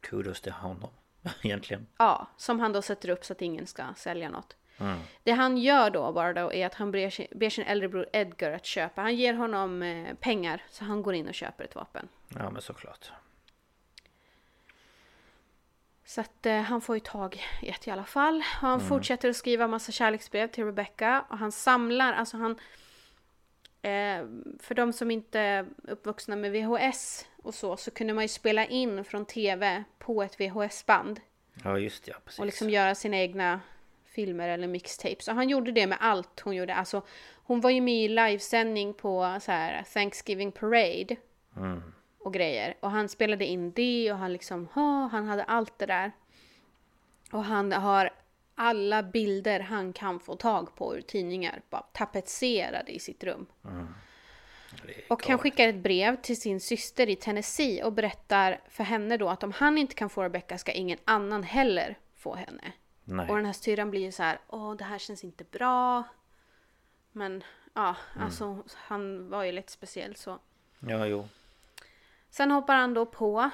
Kudos till honom. Egentligen. Ja, som han då sätter upp så att ingen ska sälja något. Det han gör då bara då är att han ber sin, ber sin äldre bror Edgar att köpa. Han ger honom eh, pengar så han går in och köper ett vapen. Ja men såklart. Så att eh, han får ju tag i ett i alla fall. Och han fortsätter att skriva massa kärleksbrev till Rebecca. Och han samlar, alltså han... Eh, för de som inte är uppvuxna med VHS och så, så kunde man ju spela in från TV på ett VHS-band. Ja just ja, precis. Och liksom göra sina egna filmer eller mixtapes. Och han gjorde det med allt hon gjorde. Alltså, hon var ju med i livesändning på så här Thanksgiving Parade. Och grejer. Och han spelade in det och han liksom, ha, han hade allt det där. Och han har alla bilder han kan få tag på ur tidningar. Bara tapetserade i sitt rum. Är Och han skickar ett brev till sin syster i Tennessee och berättar för henne då att om han inte kan få Rebecca ska ingen annan heller få henne. Nej. Och den här syrran blir ju så här, åh det här känns inte bra. Men ja, alltså han var ju lite speciell så. Ja jo. Sen hoppar han då på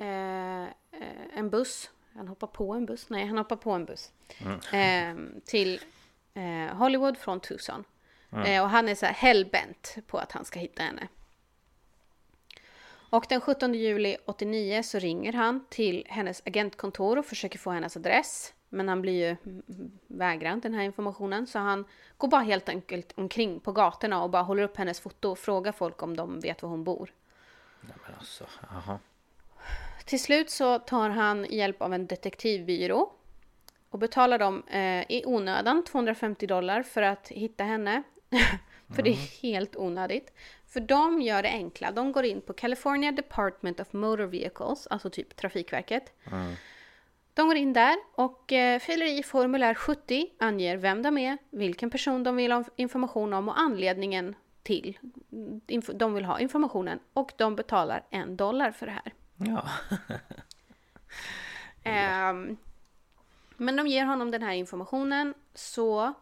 eh, eh, en buss. Han hoppar på en buss? Nej, han hoppar på en buss. Eh, till eh, Hollywood från Tucson. Eh, och han är så här hellbent på att han ska hitta henne. Och den 17 juli 89 så ringer han till hennes agentkontor och försöker få hennes adress. Men han blir ju mm, vägrad den här informationen. Så han går bara helt enkelt omkring på gatorna och bara håller upp hennes foto och frågar folk om de vet var hon bor. Nej, men alltså, jaha. Till slut så tar han hjälp av en detektivbyrå och betalar dem eh, i onödan 250 dollar för att hitta henne. för det är helt onödigt. För de gör det enkla. De går in på California Department of Motor Vehicles, alltså typ Trafikverket. De går in där och eh, fyller i formulär 70, anger vem de är, vilken person de vill ha information om och anledningen till de vill ha informationen. Och de betalar en dollar för det här. Ja. Ehm, men de ger honom den här informationen så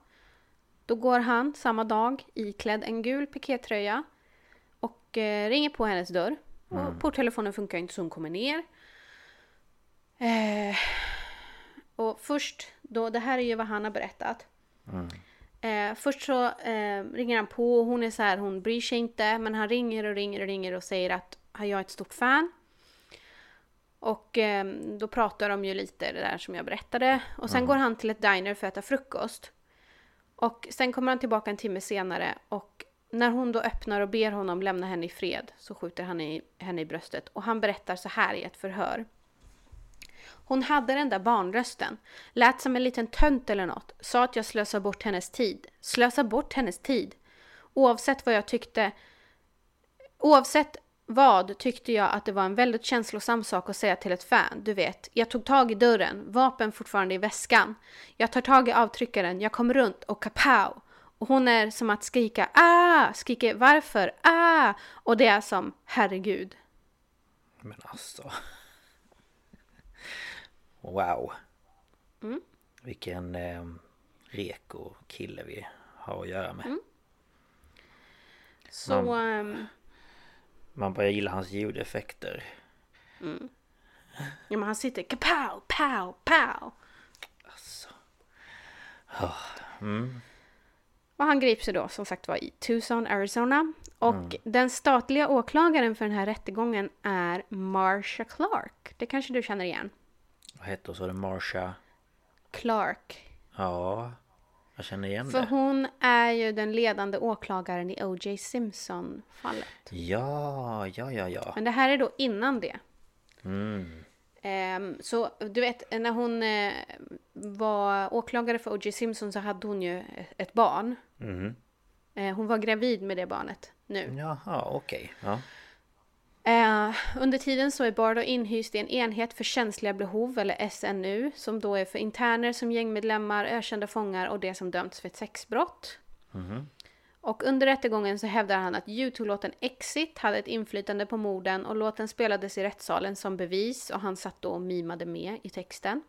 då går han samma dag iklädd en gul pikétröja och eh, ringer på hennes dörr. Och porttelefonen funkar inte så hon kommer ner. Eh, och först, då, det här är ju vad han har berättat. Eh, först så eh, ringer han på och hon är så här, hon bryr sig inte. Men han ringer och ringer och ringer och säger att jag är ett stort fan. Och eh, då pratar de ju lite det där som jag berättade. Och sen går han till ett diner för att äta frukost. Och sen kommer han tillbaka en timme senare och när hon då öppnar och ber honom lämna henne i fred så skjuter han i, henne i bröstet. Och han berättar så här i ett förhör. Hon hade den där barnrösten. Lät som en liten tönt eller något. Sa att jag slösar bort hennes tid. Slösa bort hennes tid. Oavsett vad jag tyckte... Oavsett vad tyckte jag att det var en väldigt känslosam sak att säga till ett fan. Du vet, jag tog tag i dörren, vapen fortfarande i väskan. Jag tar tag i avtryckaren, jag kommer runt och kapow. Och hon är som att skrika ah, skriker varför, ah. Och det är som herregud. Men alltså. Wow. Mm. Vilken eh, reko kille vi har att göra med. Mm. Så... ehm, Man börjar gilla hans ljudeffekter. ja, men han sitter kapow, pow, pow. Alltså. Oh, mm. Och han grips ju då som sagt var i Tucson, Arizona. Och den statliga åklagaren för den här rättegången är Marsha Clark. Det kanske du känner igen? Vad heter så det? Marsha? Clark. Ja. Jag känner igen För det. hon är ju den ledande åklagaren i O.J. Simpson-fallet. Ja, ja, ja, ja. Men det här är då innan det. Mm. Ehm, så du vet, när hon eh, var åklagare för O.J. Simpson så hade hon ju ett barn. Mm. Eh, hon var gravid med det barnet nu. Jaha, okej. Ja. Eh, under tiden så är Bardo inhyst i en enhet för känsliga behov, eller SNU, som då är för interner som gängmedlemmar, ökända fångar och det som dömts för ett sexbrott. Och under rättegången så hävdar han att YouTube-låten Exit hade ett inflytande på morden och låten spelades i rättssalen som bevis och han satt då och mimade med i texten.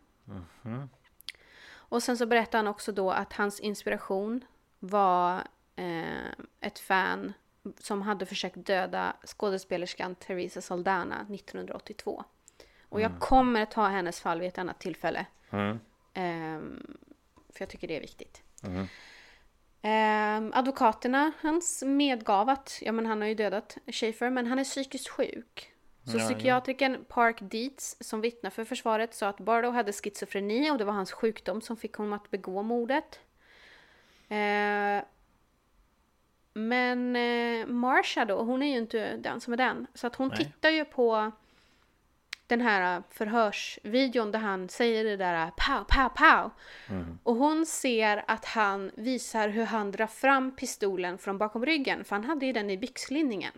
Och sen så berättar han också då att hans inspiration var eh, ett fan som hade försökt döda skådespelerskan Teresa Soldana 1982. Och jag kommer ta hennes fall vid ett annat tillfälle. Mm. Ehm, för jag tycker det är viktigt. Ehm, advokaterna hans medgav att ja, men han har ju dödat Schaefer men han är psykiskt sjuk. Så Ja, ja. psykiatrikern Park Dietz som vittnar för försvaret sa att Bardo hade schizofreni och det var hans sjukdom som fick honom att begå mordet. Eh, men eh, Marsha då, hon är ju inte den som är den. Så att hon Nej. tittar ju på den här förhörsvideon där han säger det där pow, pow, pow. Och hon ser att han visar hur han drar fram pistolen från bakom ryggen. För han hade ju den i byxlinningen.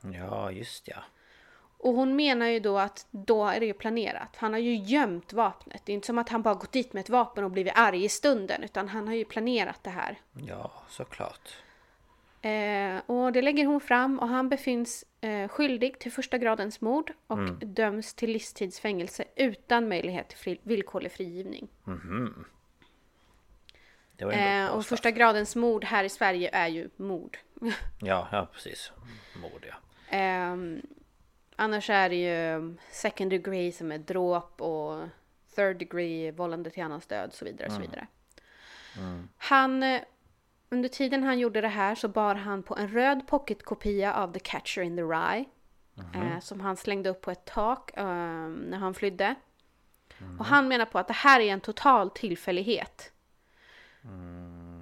Ja, just ja. Och hon menar ju då att då är det ju planerat. Han har ju gömt vapnet. Det är inte som att han bara gått dit med ett vapen och blivit arg i stunden. Utan han har ju planerat det här. Ja, såklart. Eh, och det lägger hon fram och han befinns eh, skyldig till första gradens mord och döms till livstidsfängelse utan möjlighet till fri, villkorlig frigivning. Ett Eh, och första gradens mord här i Sverige är ju mord. Ja, ja precis. Mord ja. Ehm, annars är det ju second degree som är dråp och third degree vållande till annans död och så vidare. och Så vidare. Han, eh, under tiden han gjorde det här så bar han på en röd pocketkopia av The Catcher in the Rye. Eh, som han slängde upp på ett tak eh, när han flydde. Och han menar på att det här är en total tillfällighet.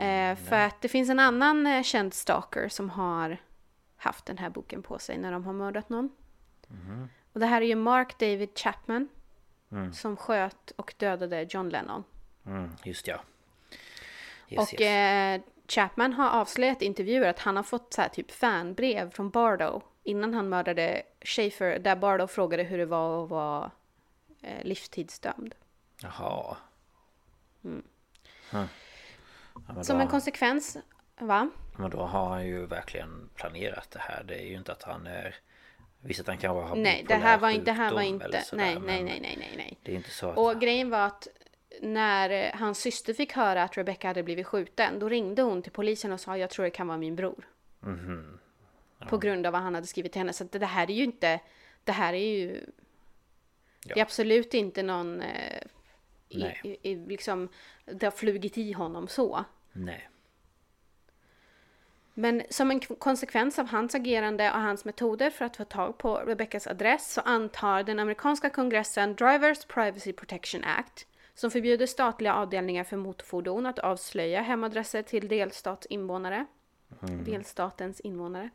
Eh, för att det finns en annan eh, känd stalker som har haft den här boken på sig när de har mördat någon. Och det här är ju Mark David Chapman som sköt och dödade John Lennon. Mm, just ja. Yes, och yes. Chapman har avslöjat i intervjuer att han har fått så här, typ fanbrev från Bardo innan han mördade Schaefer där Bardo frågade hur det var att vara eh, livstidsdömd. Jaha. Mm. Huh. Ja, Som då, en konsekvens, va? Men då har han ju verkligen planerat det här. Det är ju inte att han är... Visst att han kanske har Nej, det här var inte, det här var inte, nej, nej, nej, nej, nej, nej. Det är inte så att... Och grejen var att när eh, hans syster fick höra att Rebecca hade blivit skjuten, då ringde hon till polisen och sa jag tror det kan vara min bror. Mhm. På grund av vad han hade skrivit till henne. Så det här är ju inte, det här är ju, det är Ja. absolut inte någon, eh, i, i, liksom, det har flugit i honom så. Nej. Men som en konsekvens av hans agerande och hans metoder för att få tag på Rebeccas adress så antar den amerikanska kongressen Drivers Privacy Protection Act som förbjuder statliga avdelningar för motorfordon att avslöja hemadresser till delstatsinvånare. Mm. Delstatens invånare.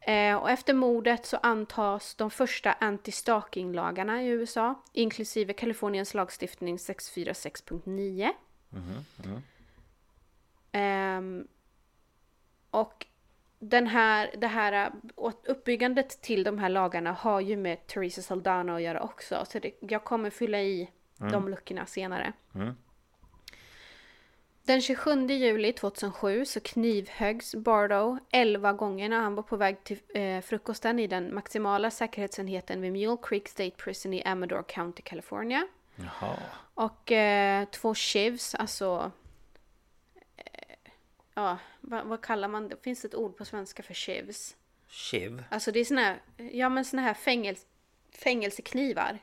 Eh, och efter mordet så antas de första anti-stalking-lagarna i USA, inklusive Kaliforniens lagstiftning 646.9. Mm. Mm. Eh, och den här, det här uppbyggandet till de här lagarna har ju med Teresa Saldana att göra också. Så det, jag kommer fylla i mm. de luckorna senare. Mm. Den 27 juli 2007 så knivhöggs Bardo 11 gånger när han var på väg till eh, frukosten i den maximala säkerhetsenheten vid Mule Creek State Prison i Amador County, California. Jaha. Och eh, två shivs, alltså... Eh, ja, vad, vad, kallar man det? Finns det ett ord på svenska för shivs? Shiv? Alltså det är såna här, ja men såna här fängels, fängelseknivar.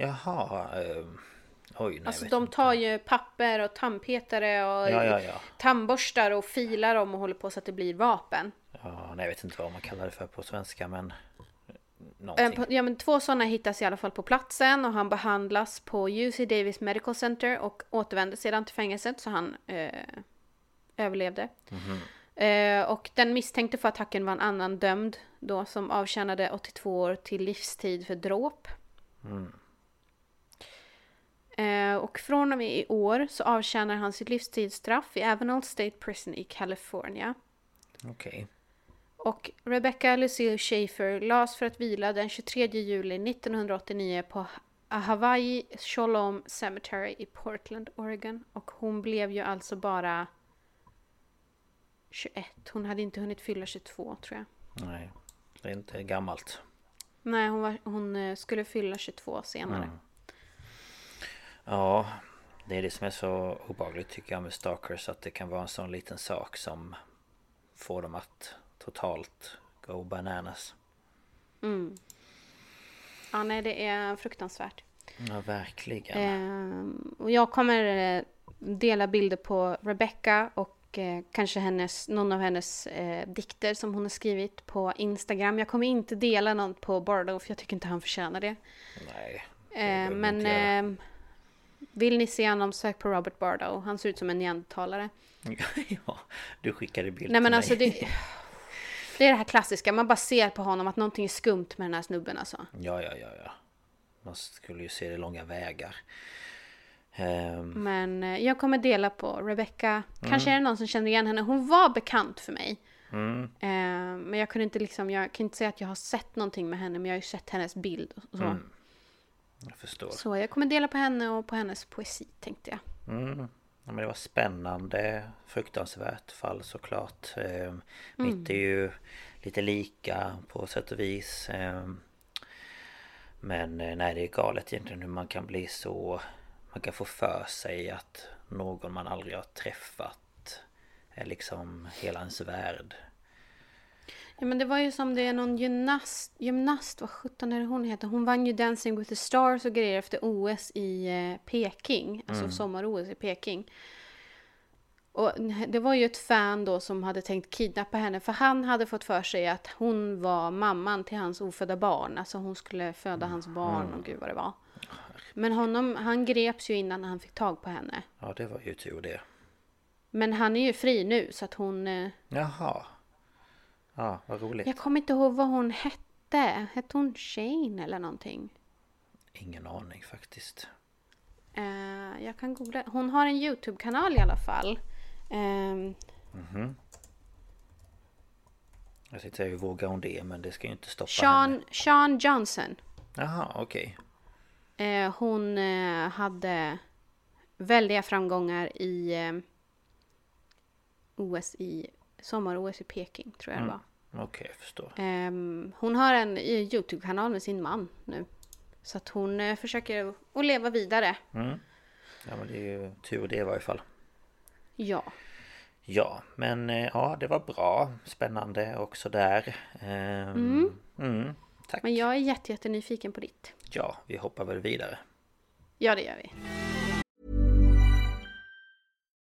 Jaha. Eh, oj, nej, alltså de tar inte. ju papper och tandpetare och ja, ja, ja. tandborstar och filar om och håller på så att det blir vapen. Ja, nej, jag vet inte vad man kallar det för på svenska men... Någonting. Ja men två sådana hittas i alla fall på platsen och han behandlas på UC Davis Medical Center och återvände sedan till fängelset så han eh, överlevde. Mm -hmm. eh, och den misstänkte för attacken var en annan dömd då som avtjänade 82 år till livstid för dråp. Mm. Eh, och från och med i år så avtjänar han sitt livstidsstraff i Avenal State Prison i California. Okej. Okay. Och Rebecca Lucille Schaefer lades för att vila den 23 juli 1989 på Hawaii Shalom Cemetery i Portland, Oregon. Och hon blev ju alltså bara 21. Hon hade inte hunnit fylla 22 tror jag. Nej, det är inte gammalt. Nej, hon, var, hon eh, skulle fylla 22 senare. Mm. Ja, det är det som är så obehagligt tycker jag med stalkers att det kan vara en sån liten sak som får dem att totalt go bananas. Mm. Ja, nej det är fruktansvärt. Ja, verkligen. Eh, och jag kommer eh, dela bilder på Rebecca och eh, kanske hennes, någon av hennes eh, dikter som hon har skrivit på Instagram. Jag kommer inte dela någon på Bardo för jag tycker inte han förtjänar det. Nej. Det eh, men ehm, vill ni se honom, sök på Robert Bardo. Han ser ut som en neandertalare. ja, du skickade bild Nej men alltså det, det är det här klassiska, man bara ser på honom att någonting är skumt med den här snubben alltså. Ja, ja, ja, ja. Man skulle ju se det långa vägar. Um... Men eh, jag kommer dela på Rebecca. Kanske mm. är det någon som känner igen henne. Hon var bekant för mig. Mm. Uh, men jag kunde inte liksom, jag kan inte säga att jag har sett någonting med henne men jag har ju sett hennes bild och så. Mm. Jag förstår. Så jag kommer dela på henne och på hennes poesi tänkte jag. Mm. Ja, men det var spännande, fruktansvärt fall såklart. Eh, mm. Mitt är ju lite lika på sätt och vis. Eh, men nej, det är galet egentligen hur man kan bli så... Man kan få för sig att någon man aldrig har träffat är liksom hela ens värld. Ja men det var ju som det är någon gymnast, gymnast vad sjutton är det hon heter? Hon vann ju Dancing with the Stars och grejer efter OS i eh, Peking. Alltså mm. sommar-OS i Peking. Och det var ju ett fan då som hade tänkt kidnappa henne för han hade fått för sig att hon var mamman till hans ofödda barn. Alltså hon skulle föda hans barn och gud vad det var. Men honom, han greps ju innan han fick tag på henne. Ja det var ju tur det. Men han är ju fri nu så att hon... Eh, Jaha. Ja, vad roligt. Jag kommer inte ihåg vad hon hette. Hette hon Shane eller någonting? Ingen aning faktiskt. Uh, jag kan googla. Hon har en YouTube-kanal i alla fall. Um, mm -hmm. Jag sitter säga hur vågar hon det men det ska ju inte stoppa Sean, henne. Sean Johnson. Jaha, okej. Okay. Uh, eh, hon uh, hade väldiga framgångar i OS i sommar-OS i Peking tror jag mm. det var. Okej, okay, jag förstår. Um, hon har en YouTube-kanal med sin man nu. Så att hon uh, försöker att leva vidare. Mm. Ja men det är ju tur det i varje fall. Ja. Ja, men uh, ja det var bra. Spännande också där. Um, mm. Mm, tack. Men jag är jätte, jätte nyfiken på ditt. Ja, vi hoppar väl vidare. Ja, det gör vi.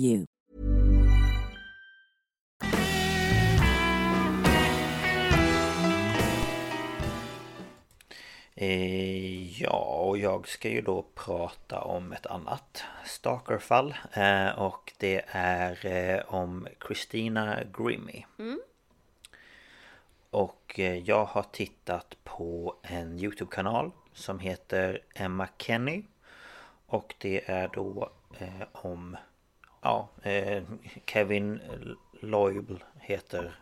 you. Eh, ja, och jag ska ju då prata om ett annat stalkerfall eh, Och det är eh, om Christina Grimmy Och eh, jag har tittat på en Youtube-kanal som heter Emma Kenny Och det är då eh, om Ja, eh, Kevin Loyble heter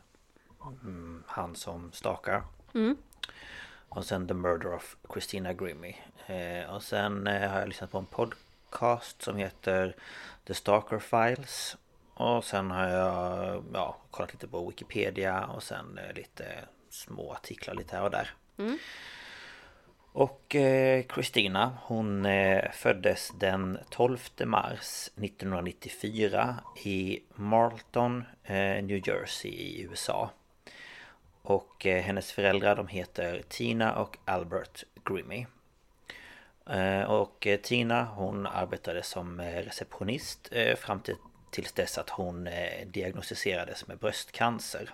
mm, han som stakar och sen The Murder of Christina Grimmy. Eh, och sen eh, har jag lyssnat på en podcast som heter The Stalker Files. Och sen har jag ja, kollat lite på Wikipedia och sen eh, lite små artiklar lite här och där. Och eh, Christina hon eh, föddes den 12 mars 1994 i Marlton, eh, New Jersey i USA. Och eh, hennes föräldrar de heter Tina och Albert Grimmy. Eh, Och eh, Tina hon arbetade som eh, receptionist eh, fram till tills dess att hon eh, diagnostiserades med bröstcancer.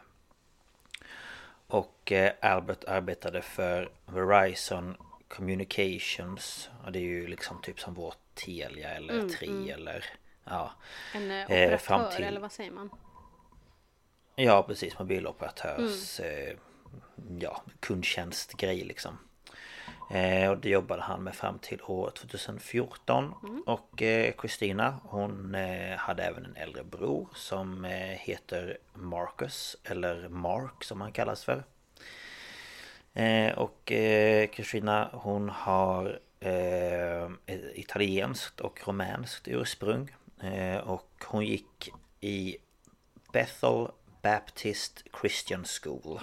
Och eh, Albert arbetade för Verizon Communications och det är ju liksom typ som vår Telia eller Tri eller ja. En eh, Eh, operatör till- eller vad säger man? Ja precis, mobiloperatörs eh, ja, kundtjänstgrej liksom. Eh, och det jobbade han med fram till år 2014. Och eh, Christina hon eh, hade även en äldre bror som eh, heter Marcus eller Mark som han kallas för. Eh, och eh, Christina hon har eh, italienskt och rumänskt ursprung. Eh, och hon gick i Bethel Baptist Christian School.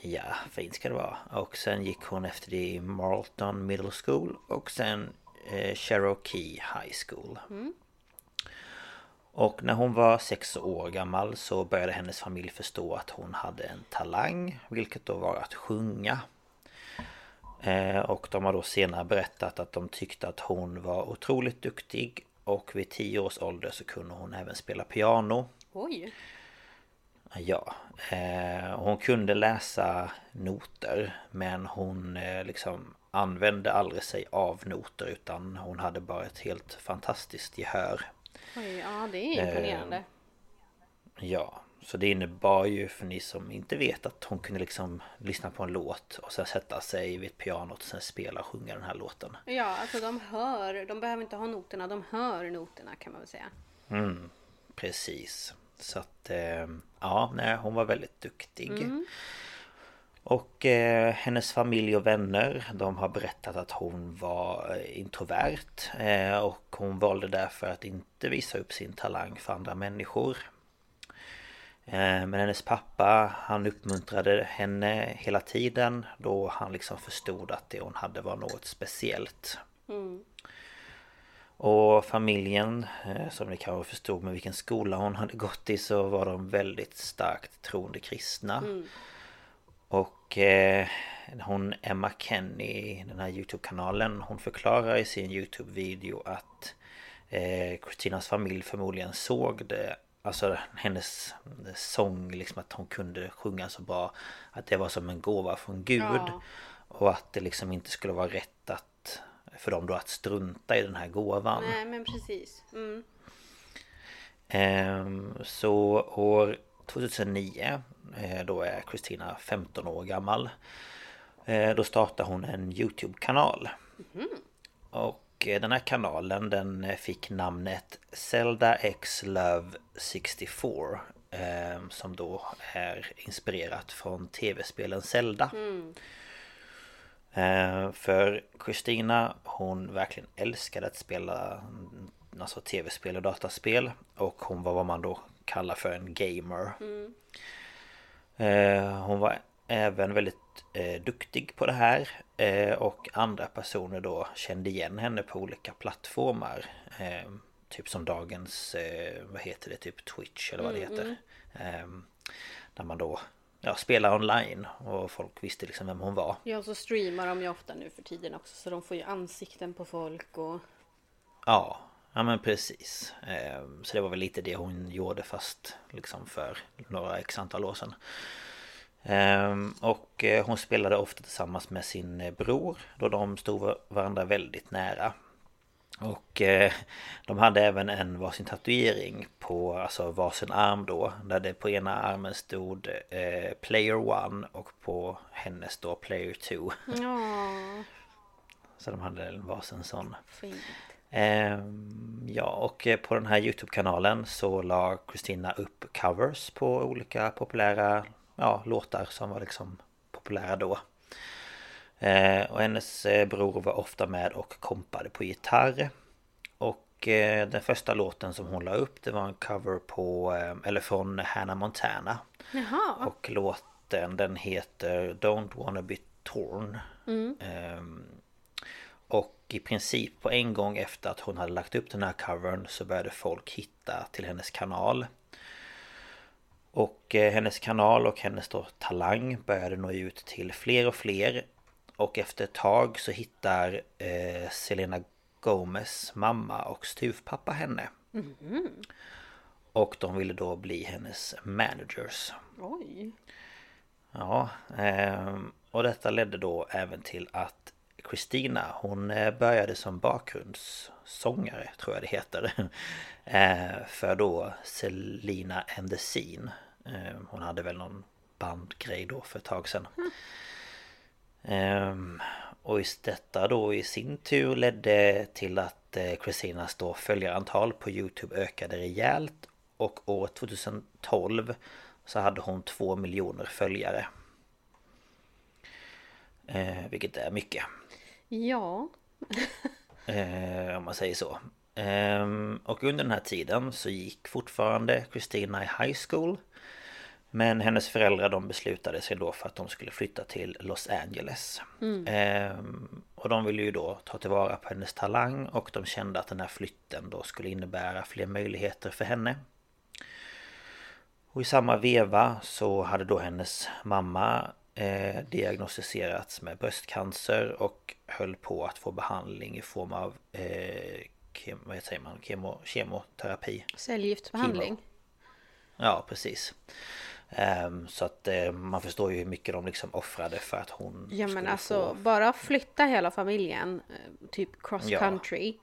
Ja, fint ska det vara. Och sen gick hon efter det i Marlton Middle School och sen eh, Cherokee High School. Och när hon var sex år gammal så började hennes familj förstå att hon hade en talang, vilket då var att sjunga. Eh, och de har då senare berättat att de tyckte att hon var otroligt duktig och vid tio års ålder så kunde hon även spela piano. Oj. Ja, eh, hon kunde läsa noter men hon eh, liksom använde aldrig sig av noter utan hon hade bara ett helt fantastiskt gehör. Oj, ja det är imponerande. Ja, så det innebar ju för ni som inte vet att hon kunde liksom lyssna på en låt och sen sätta sig vid pianot och sen spela och sjunga den här låten. Ja, alltså de hör, de behöver inte ha noterna, de hör noterna kan man väl säga. Precis. Så att eh, ja, nej, hon var väldigt duktig. Och eh, hennes familj och vänner de har berättat att hon var eh, introvert eh, och hon valde därför att inte visa upp sin talang för andra människor. Eh, men hennes pappa han uppmuntrade henne hela tiden då han liksom förstod att det hon hade var något speciellt. Och familjen, eh, som ni kanske förstod med vilken skola hon hade gått i så var de väldigt starkt troende kristna. Och eh, hon Emma Kenny, den här Youtube-kanalen, hon förklarar i sin Youtube-video att eh, Christinas familj förmodligen såg det Alltså hennes sång, liksom att hon kunde sjunga så bra Att det var som en gåva från Gud Ja. Och att det liksom inte skulle vara rätt att För dem då att strunta i den här gåvan Nej men precis. Mm. Ehm, så år 2009 eh, då är Kristina 15 år gammal. Eh, då startar hon en Youtube-kanal. Och eh, den här kanalen den fick namnet Zelda X Love 64 Som då är inspirerat från tv-spelen Zelda. För Kristina hon verkligen älskade att spela Alltså tv-spel och dataspel Och hon var vad man då kallar för en gamer. Hon var även väldigt eh, duktig på det här eh, Och andra personer då kände igen henne på olika plattformar. Eh, Typ som dagens, eh, vad heter det, typ Twitch eller vad det heter. eh, Där man då ja, spelar online. Och folk visste liksom vem hon var. Ja, så streamar de ju ofta nu för tiden också så de får ju ansikten på folk och... Ja, ja men precis. Ehm, Så det var väl lite det hon gjorde fast liksom för några x antal år sedan. Ehm, Och eh, hon spelade ofta tillsammans med sin eh, bror då de stod varandra väldigt nära. Och eh, de hade även en varsin tatuering på alltså varsin arm då Där det på ena armen stod Player One och på hennes då Player Two Ja, Så de hade en varsin sån fint. Ehm, ja, och eh, på den här Youtube-kanalen så la Kristina upp covers på olika populära ja, låtar som var liksom populära då. Eh, och hennes eh, bror var ofta med och kompade på gitarr. Och eh, den första låten som hon la upp det var en cover på, eller från Hannah Montana. Jaha. Och låten den heter Don't wanna be torn. Ehm, och i princip på en gång efter att hon hade lagt upp den här covern så började folk hitta till hennes kanal. Och eh, hennes kanal och hennes då talang började nå ut till fler och fler. Och efter ett tag så hittar eh, Selena Gomez mamma och styvpappa henne. Och de ville då bli hennes managers. Oj. Ja, ehm, och detta ledde då även till att Christina hon eh, började som bakgrundssångare tror jag det heter. Eh, För då Selina and the Scene. Ehm, Hon hade väl någon bandgrej då för ett tag sedan. Ehm, Och just detta då i sin tur ledde till att eh, Christinas då följarantal på Youtube ökade rejält. Och år 2012 så hade hon två miljoner följare. Eh, Vilket är mycket Ja. eh, Om man säger så. Ehm, Och under den här tiden så gick fortfarande Christina i high school. Men hennes föräldrar de beslutade sig då för att de skulle flytta till Los Angeles. Ehm, Och de ville ju då ta tillvara på hennes talang och de kände att den här flytten då skulle innebära fler möjligheter för henne. Och i samma veva så hade då hennes mamma eh, diagnostiserats med bröstcancer och höll på att få behandling i form av eh, kem, vad säger man? Kemo, kemoterapi. Cellgiftsbehandling. Ja, precis. Ehm, så att eh, man förstår ju hur mycket de liksom offrade för att hon Ja men alltså få... bara flytta hela familjen eh, Typ cross Ja. country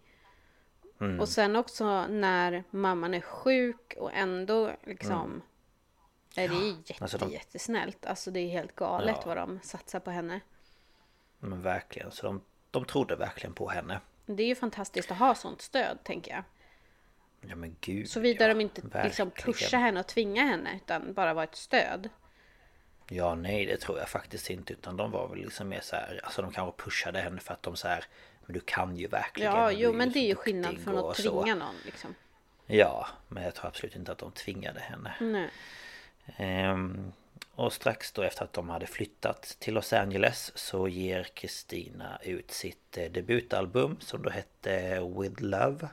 Mm. Och sen också när mamman är sjuk och ändå liksom Är det jätte, alltså de- jättesnällt Alltså det är helt galet Ja. vad de satsar på henne Men verkligen, så de, de trodde verkligen på henne. Det är ju fantastiskt att ha sånt stöd tänker jag Ja men gud Såvida ja, de inte liksom verkligen. pushar henne och tvingar henne utan bara vara ett stöd Ja nej det tror jag faktiskt inte utan de var väl liksom mer så här Alltså de kanske pushade henne för att de så här Men du kan ju verkligen Ja, jo men så det är ju skillnad från att så. tvinga någon liksom Ja men jag tror absolut inte att de tvingade henne Nej. Ehm, Och strax då efter att de hade flyttat till Los Angeles Så ger Kristina ut sitt eh, debutalbum som då hette With Love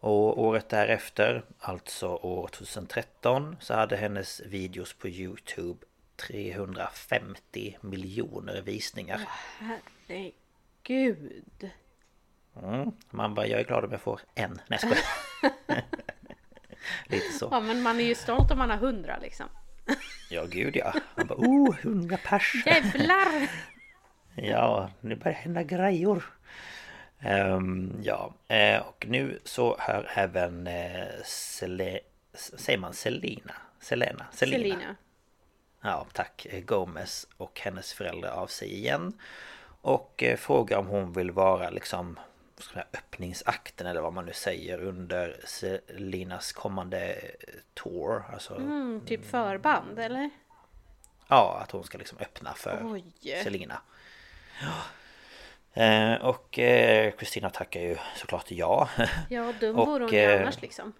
Och året därefter, alltså år 2013, så hade hennes videos på Youtube 350 miljoner visningar. Herregud Mm. Man bara, jag är glad om jag får en. Nej. Lite så. Ja men man är ju stolt om man har hundra liksom Ja gud ja. Man bara, oh, 100 pers. Jävlar! Ja, nu börjar hända grejor. Um, ja, eh, och nu så hör även eh, Sele, Säger man Selina? Selena? Selina. Selina. Ja, tack. Gomez och hennes föräldrar av sig igen. Och eh, frågar om hon vill vara liksom ska öppningsakten eller vad man nu säger under Selinas kommande tour. Alltså, mm, typ förband eller? Ja, att hon ska liksom öppna för Oj. Selina. Ja. Eh, och Kristina eh, tackar ju såklart ja. Ja, dum vore hon ju eh, annars liksom.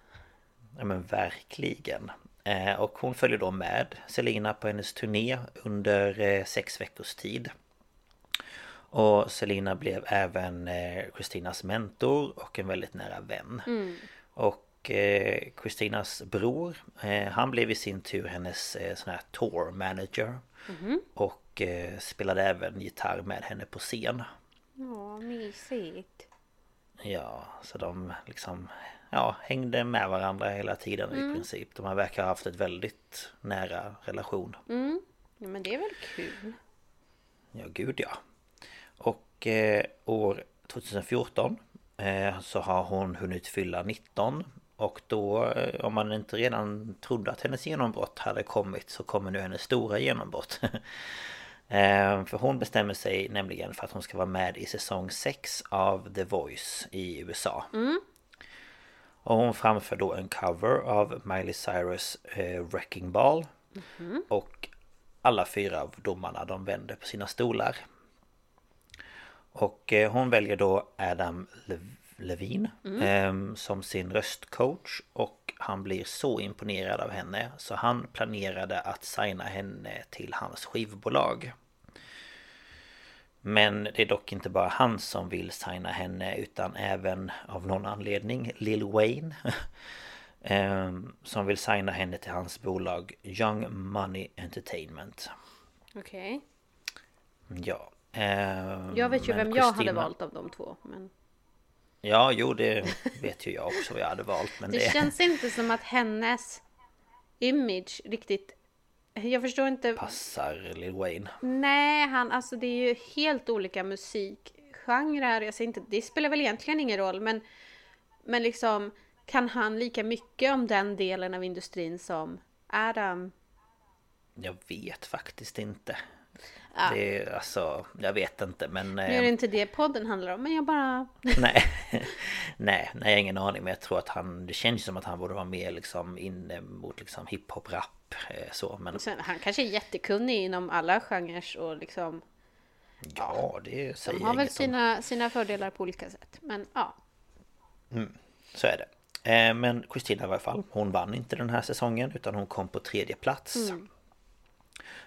Ja men verkligen. Eh, och hon följer då med Selina på hennes turné under eh, sex veckors tid. Och Selina blev även Kristinas mentor och en väldigt nära vän. Mm. Och Kristinas bror Han blev i sin tur hennes sån här tour manager mm. Och spelade även gitarr med henne på scen Ja, mysigt Ja, så de liksom ja, hängde med varandra hela tiden mm. i princip. De verkar ha haft ett väldigt nära relation. Mm. Ja, men det är väl kul? Ja, gud ja. Och eh, år 2014 eh, så har hon hunnit fylla 19. Och då, eh, om man inte redan trodde att hennes genombrott hade kommit så kommer nu hennes stora genombrott. Eh, för hon bestämmer sig nämligen för att hon ska vara med i säsong 6 av The Voice i USA. Mm. Och hon framför då en cover av Miley Cyrus eh, Wrecking Ball. Mm. Och alla fyra av domarna de vänder på sina stolar. Och eh, hon väljer då Adam Levine mm. eh, som sin röstcoach. Och han blir så imponerad av henne så han planerade att signa henne till hans skivbolag. Men det är dock inte bara han som vill signa henne utan även av någon anledning Lil Wayne ehm, Som vill signa henne till hans bolag Young Money Entertainment Okej okay. Ja ehm, Jag vet ju vem Christina... jag hade valt av de två men... Ja, jo det vet ju jag också vad jag hade valt men det... Det känns inte som att hennes image riktigt jag förstår inte. Passar Lil Wayne? Nej, han, alltså det är ju helt olika musikgenrer. Jag säger inte, det spelar väl egentligen ingen roll, men, men liksom kan han lika mycket om den delen av industrin som Adam? Jag vet faktiskt inte. Ja. Det är alltså, jag vet inte men... Nu är det eh, inte det podden handlar om men jag bara... nej, nej, nej, jag har ingen aning men jag tror att han, det känns som att han borde vara mer liksom inne mot liksom hiphop, rap eh, så men... Sen, han kanske är jättekunnig inom alla genrer och liksom... Ja, det säger De har väl sina, sina fördelar på olika sätt men ja. Mm, så är det. Eh, men Kristina i alla fall, hon vann inte den här säsongen utan hon kom på tredje plats. Mm.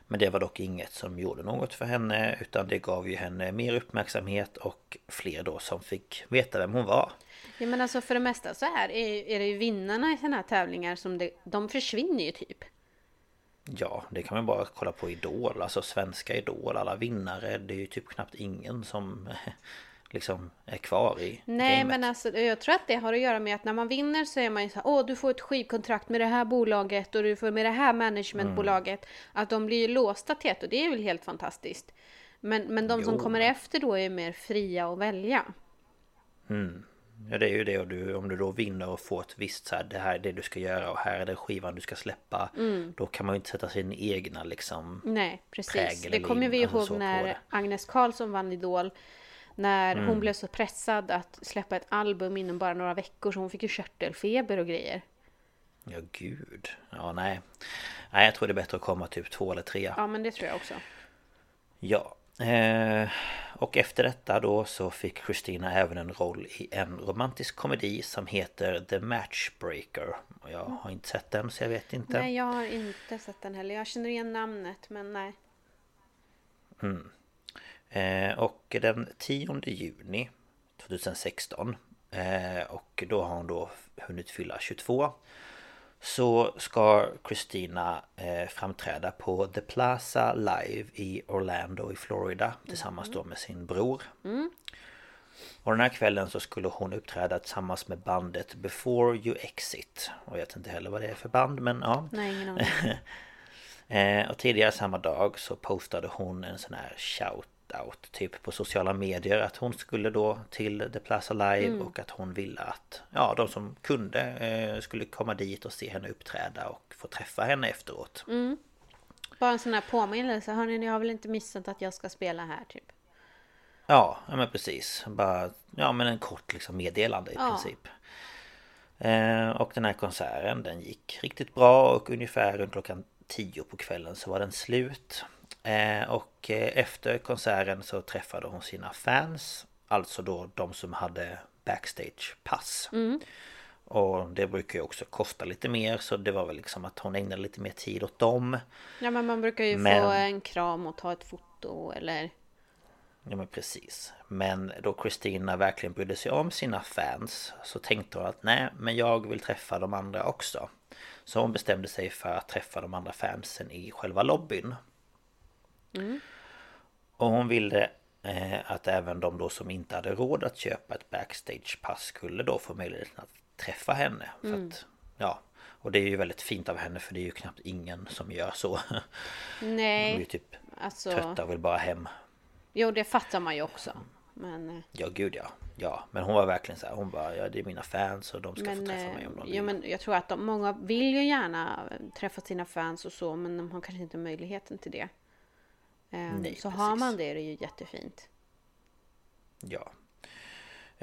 Men det var dock inget som gjorde något för henne utan det gav ju henne mer uppmärksamhet och fler då som fick veta vem hon var. Ja men alltså för det mesta så här är, är det ju vinnarna i sådana här tävlingar som det, de försvinner ju typ. Ja, det kan man bara kolla på Idol, alltså svenska Idol, alla vinnare, det är ju typ knappt ingen som liksom är kvar i Nej gamet. men alltså jag tror att det har att göra med att när man vinner så är man ju så här, åh du får ett skivkontrakt med det här bolaget och du får med det här managementbolaget. Mm. Att de blir ju låsta till ett och det är väl helt fantastiskt. Men, men de jo. som kommer efter då är mer fria att välja. Mm. Ja det är ju det och du, om du då vinner och får ett visst så här, det här är det du ska göra och här är den skivan du ska släppa. Mm. Då kan man ju inte sätta sin egna liksom Nej precis. Det kommer vi ihåg när Agnes Karlsson vann Idol. När mm. hon blev så pressad att släppa ett album inom bara några veckor så hon fick ju körtelfeber och grejer. Ja gud. Ja nej. Nej jag tror det är bättre att komma typ två eller tre. Ja men det tror jag också. Ja. Eh, och efter detta då så fick Christina även en roll i en romantisk komedi som heter The Matchbreaker. Jag har inte sett den så jag vet inte. Nej jag har inte sett den heller. Jag känner igen namnet men nej. Mm. Eh, och den 10 juni 2016 eh, och då har hon då hunnit fylla 22 så ska Christina eh, framträda på The Plaza Live i Orlando i Florida tillsammans då med sin bror. Mm. Och den här kvällen så skulle hon uppträda tillsammans med bandet Before You Exit. Och jag vet inte heller vad det är för band men ja. Nej, ingen aning. och tidigare samma dag så postade hon en sån här shout shout-out typ på sociala medier att hon skulle då till The Plaza Live mm. och att hon ville att ja, de som kunde eh, skulle komma dit och se henne uppträda och få träffa henne efteråt. Mm. Bara en sån här påminnelse, hörni ni har väl inte missat att jag ska spela här typ? Ja, ja men precis. Bara, ja men en kort liksom meddelande i ja. princip. Eh, och den här konserten den gick riktigt bra och ungefär runt klockan 10 på kvällen så var den slut. Eh, och eh, efter konserten så träffade hon sina fans. Alltså då de som hade backstagepass. Mm. Och det brukar ju också kosta lite mer så det var väl liksom att hon ägnade lite mer tid åt dem. Ja men man brukar ju men... få en kram och ta ett foto eller Ja men precis. Men då Kristina verkligen brydde sig om sina fans så tänkte hon att nej men jag vill träffa de andra också. Så hon bestämde sig för att träffa de andra fansen i själva lobbyn. Mm. Och hon ville eh, att även de då som inte hade råd att köpa ett backstagepass skulle då få möjligheten att träffa henne. För mm. att, ja, och det är ju väldigt fint av henne för det är ju knappt ingen som gör så. Nej. De är ju typ alltså... trötta och vill bara hem. Jo det fattar man ju också. Men... Eh, ja gud ja. Ja men hon var verkligen så här, Hon bara ja det är mina fans och de ska men, få träffa mig om de vill. Ja men jag tror att de, många vill ju gärna träffa sina fans och så men de har kanske inte möjligheten till det. Um, Nej, så precis. har man det är det ju jättefint. Ja.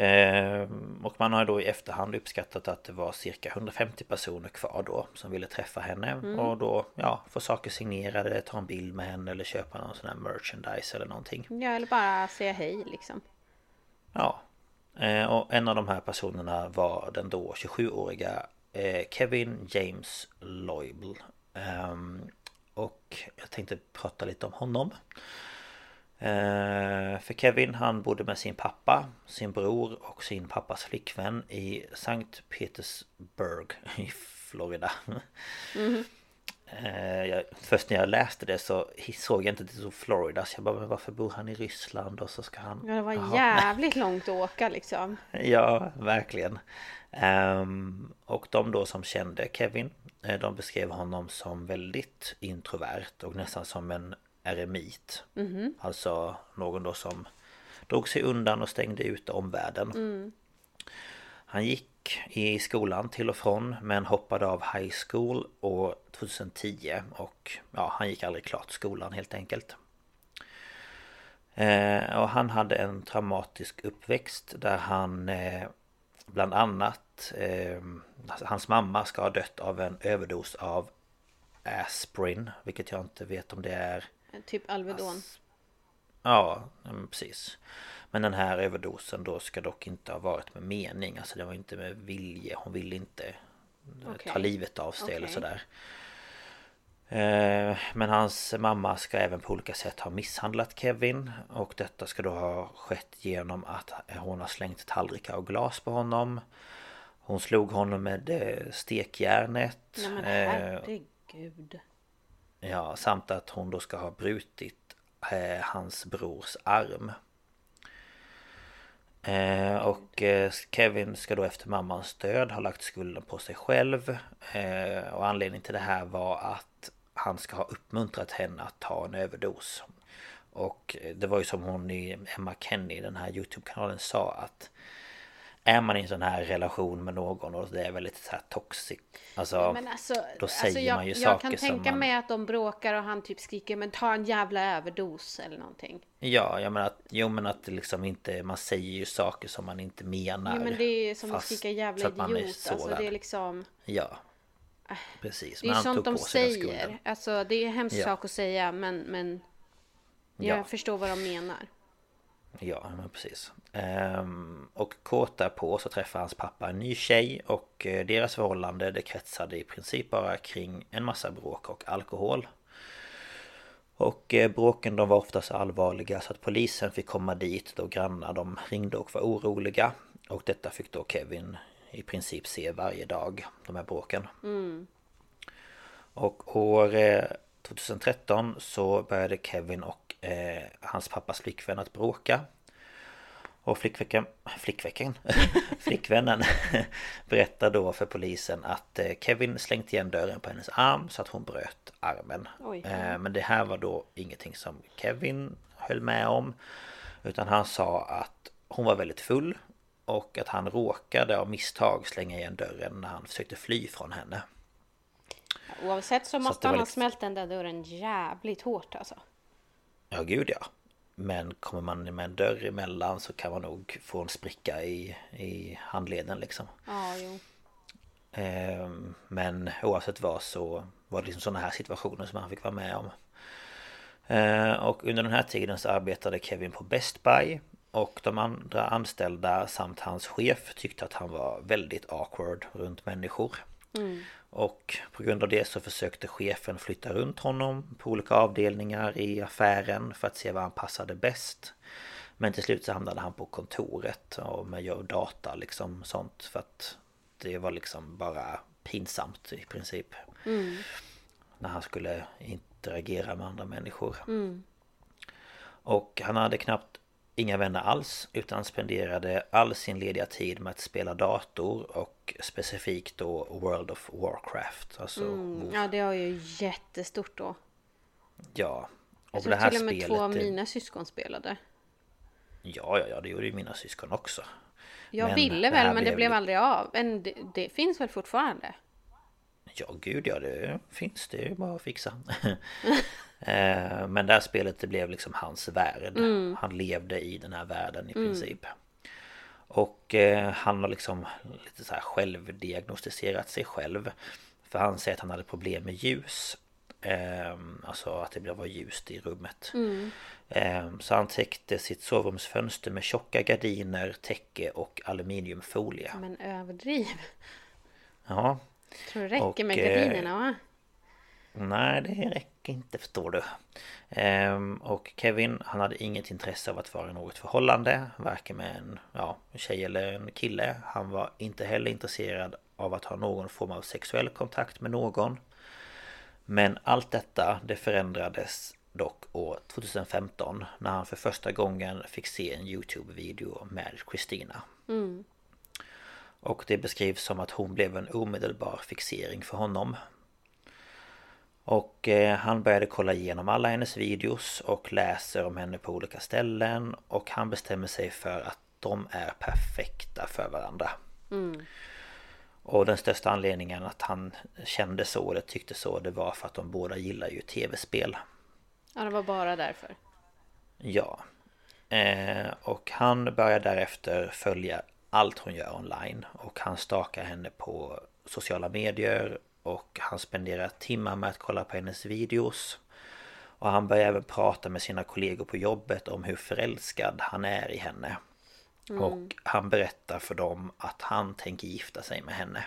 Ehm, och man har då i efterhand uppskattat att det var cirka 150 personer kvar då som ville träffa henne mm. och då ja, få saker signerade, ta en bild med henne eller köpa någon sån här merchandise eller någonting. Ja eller bara säga hej liksom. Ja. Ehm, och en av de här personerna var den då 27-åriga eh, Kevin James Loibl. Ehm, och jag tänkte prata lite om honom. Eh, för Kevin han bodde med sin pappa, sin bror och sin pappas flickvän i Sankt Petersburg i Florida. Mm. Jag, först när jag läste det så såg jag inte att det stod Florida så jag bara men varför bor han i Ryssland och så ska han... Ja det var aha. jävligt långt att åka liksom. Ja verkligen. Um, och de då som kände Kevin De beskrev honom som väldigt introvert och nästan som en eremit. Mm. Alltså någon då som drog sig undan och stängde ut omvärlden. Mm. Han gick i skolan till och från men hoppade av high school år 2010 och ja, han gick aldrig klart skolan helt enkelt. Eh, och han hade en traumatisk uppväxt där han eh, bland annat eh, Hans mamma ska ha dött av en överdos av aspirin Vilket jag inte vet om det är Typ Alvedon. Ass... Ja, precis. Men den här överdosen då ska dock inte ha varit med mening. Alltså det var inte med vilje. Hon ville inte okay. ta livet av sig okay. eller sådär. Eh, men hans mamma ska även på olika sätt ha misshandlat Kevin Och detta ska då ha skett genom att hon har slängt tallrikar och glas på honom Hon slog honom med eh, stekjärnet Nej men eh, herregud Ja, samt att hon då ska ha brutit hans brors arm. Och Kevin ska då efter mammans död ha lagt skulden på sig själv. Och anledningen till det här var att han ska ha uppmuntrat henne att ta en överdos. Och det var ju som hon i Emma Kenny, den här Youtube-kanalen, sa att är man i en sån här relation med någon och det är väldigt så här toxic Alltså, ja, alltså då alltså säger alltså jag, man ju saker Jag kan tänka man... mig att de bråkar och han typ skriker men ta en jävla överdos eller någonting. Ja, jag menar att, jo men att liksom inte, man säger ju saker som man inte menar Jo men det är som att skrika jävla idiot, alltså det är liksom Ja Precis, Det är sånt de säger, alltså det är en hemsk ja. sak att säga men, men Jag ja. förstår vad de menar Ja, men precis. Ehm, och kort därpå så träffar hans pappa en ny tjej och eh, deras förhållande det kretsade i princip bara kring en massa bråk och alkohol. Och eh, bråken de var ofta så allvarliga så att polisen fick komma dit då grannar de ringde och var oroliga. Och detta fick då Kevin i princip se varje dag, de här bråken. Mm. Och år 2013 eh, så började Kevin och eh, hans pappas flickvän att bråka. Och flickveckan, flickveckan, flickvännen berättar då för polisen att eh, Kevin slängt igen dörren på hennes arm så att hon bröt armen. Eh, Men det här var då ingenting som Kevin höll med om. Utan han sa att hon var väldigt full och att han råkade av misstag slänga igen dörren när han försökte fly från henne. Oavsett så Så måste var han ha liksom- smält den där dörren jävligt hårt alltså. Ja, gud ja. Men kommer man med en dörr emellan så kan man nog få en spricka i, i handleden liksom. Ja, jo. Ehm, Men oavsett vad så var det liksom sådana här situationer som han fick vara med om. Ehm, Och under den här tiden så arbetade Kevin på Best Buy. Och de andra anställda samt hans chef tyckte att han var väldigt awkward runt människor. Och på grund av det så försökte chefen flytta runt honom på olika avdelningar i affären för att se var han passade bäst. Men till slut så hamnade han på kontoret och med data liksom sånt för att det var liksom bara pinsamt i princip. När han skulle interagera med andra människor. Och han hade knappt inga vänner alls utan spenderade all sin lediga tid med att spela dator och specifikt då World of Warcraft. Alltså, WoW. Ja, det var ju jättestort då. ja. Jag Och tror det här till och med spelet... två av mina syskon spelade. Ja, ja, ja, det gjorde ju mina syskon också. Jag Men ville det väl, men det blev aldrig av. Men det, det finns väl fortfarande? Ja, gud ja, det finns det är ju bara att fixa. Eh, Men det här spelet det blev liksom hans värld. Han levde i den här världen i princip. Och eh, han har liksom lite så här självdiagnostiserat sig själv. För han säger att han hade problem med ljus. Ehm, Alltså att det var ljust i rummet. Ehm, Så han täckte sitt sovrumsfönster med tjocka gardiner, täcke och aluminiumfolie. Men överdriv. Ja, Tror det räcker Och, med eh, gardinerna va? Nej, det räcker inte förstår du. Ehm, och Kevin, han hade inget intresse av att vara i något förhållande. Varken med en ja, tjej eller en kille. Han var inte heller intresserad av att ha någon form av sexuell kontakt med någon. Men allt detta, det förändrades dock år 2015 när han för första gången fick se en Youtube-video med Christina. Och det beskrivs som att hon blev en omedelbar fixering för honom. Och eh, han började kolla igenom alla hennes videos och läser om henne på olika ställen och han bestämmer sig för att de är perfekta för varandra. Och den största anledningen att han kände så eller tyckte så det var för att de båda gillar ju tv-spel. Ja, det var bara därför. Ja. Eh, och han börjar därefter följa allt hon gör online. Och han stakar henne på sociala medier. Och han spenderar timmar med att kolla på hennes videos. Och han börjar även prata med sina kollegor på jobbet om hur förälskad han är i henne. Och han berättar för dem att han tänker gifta sig med henne.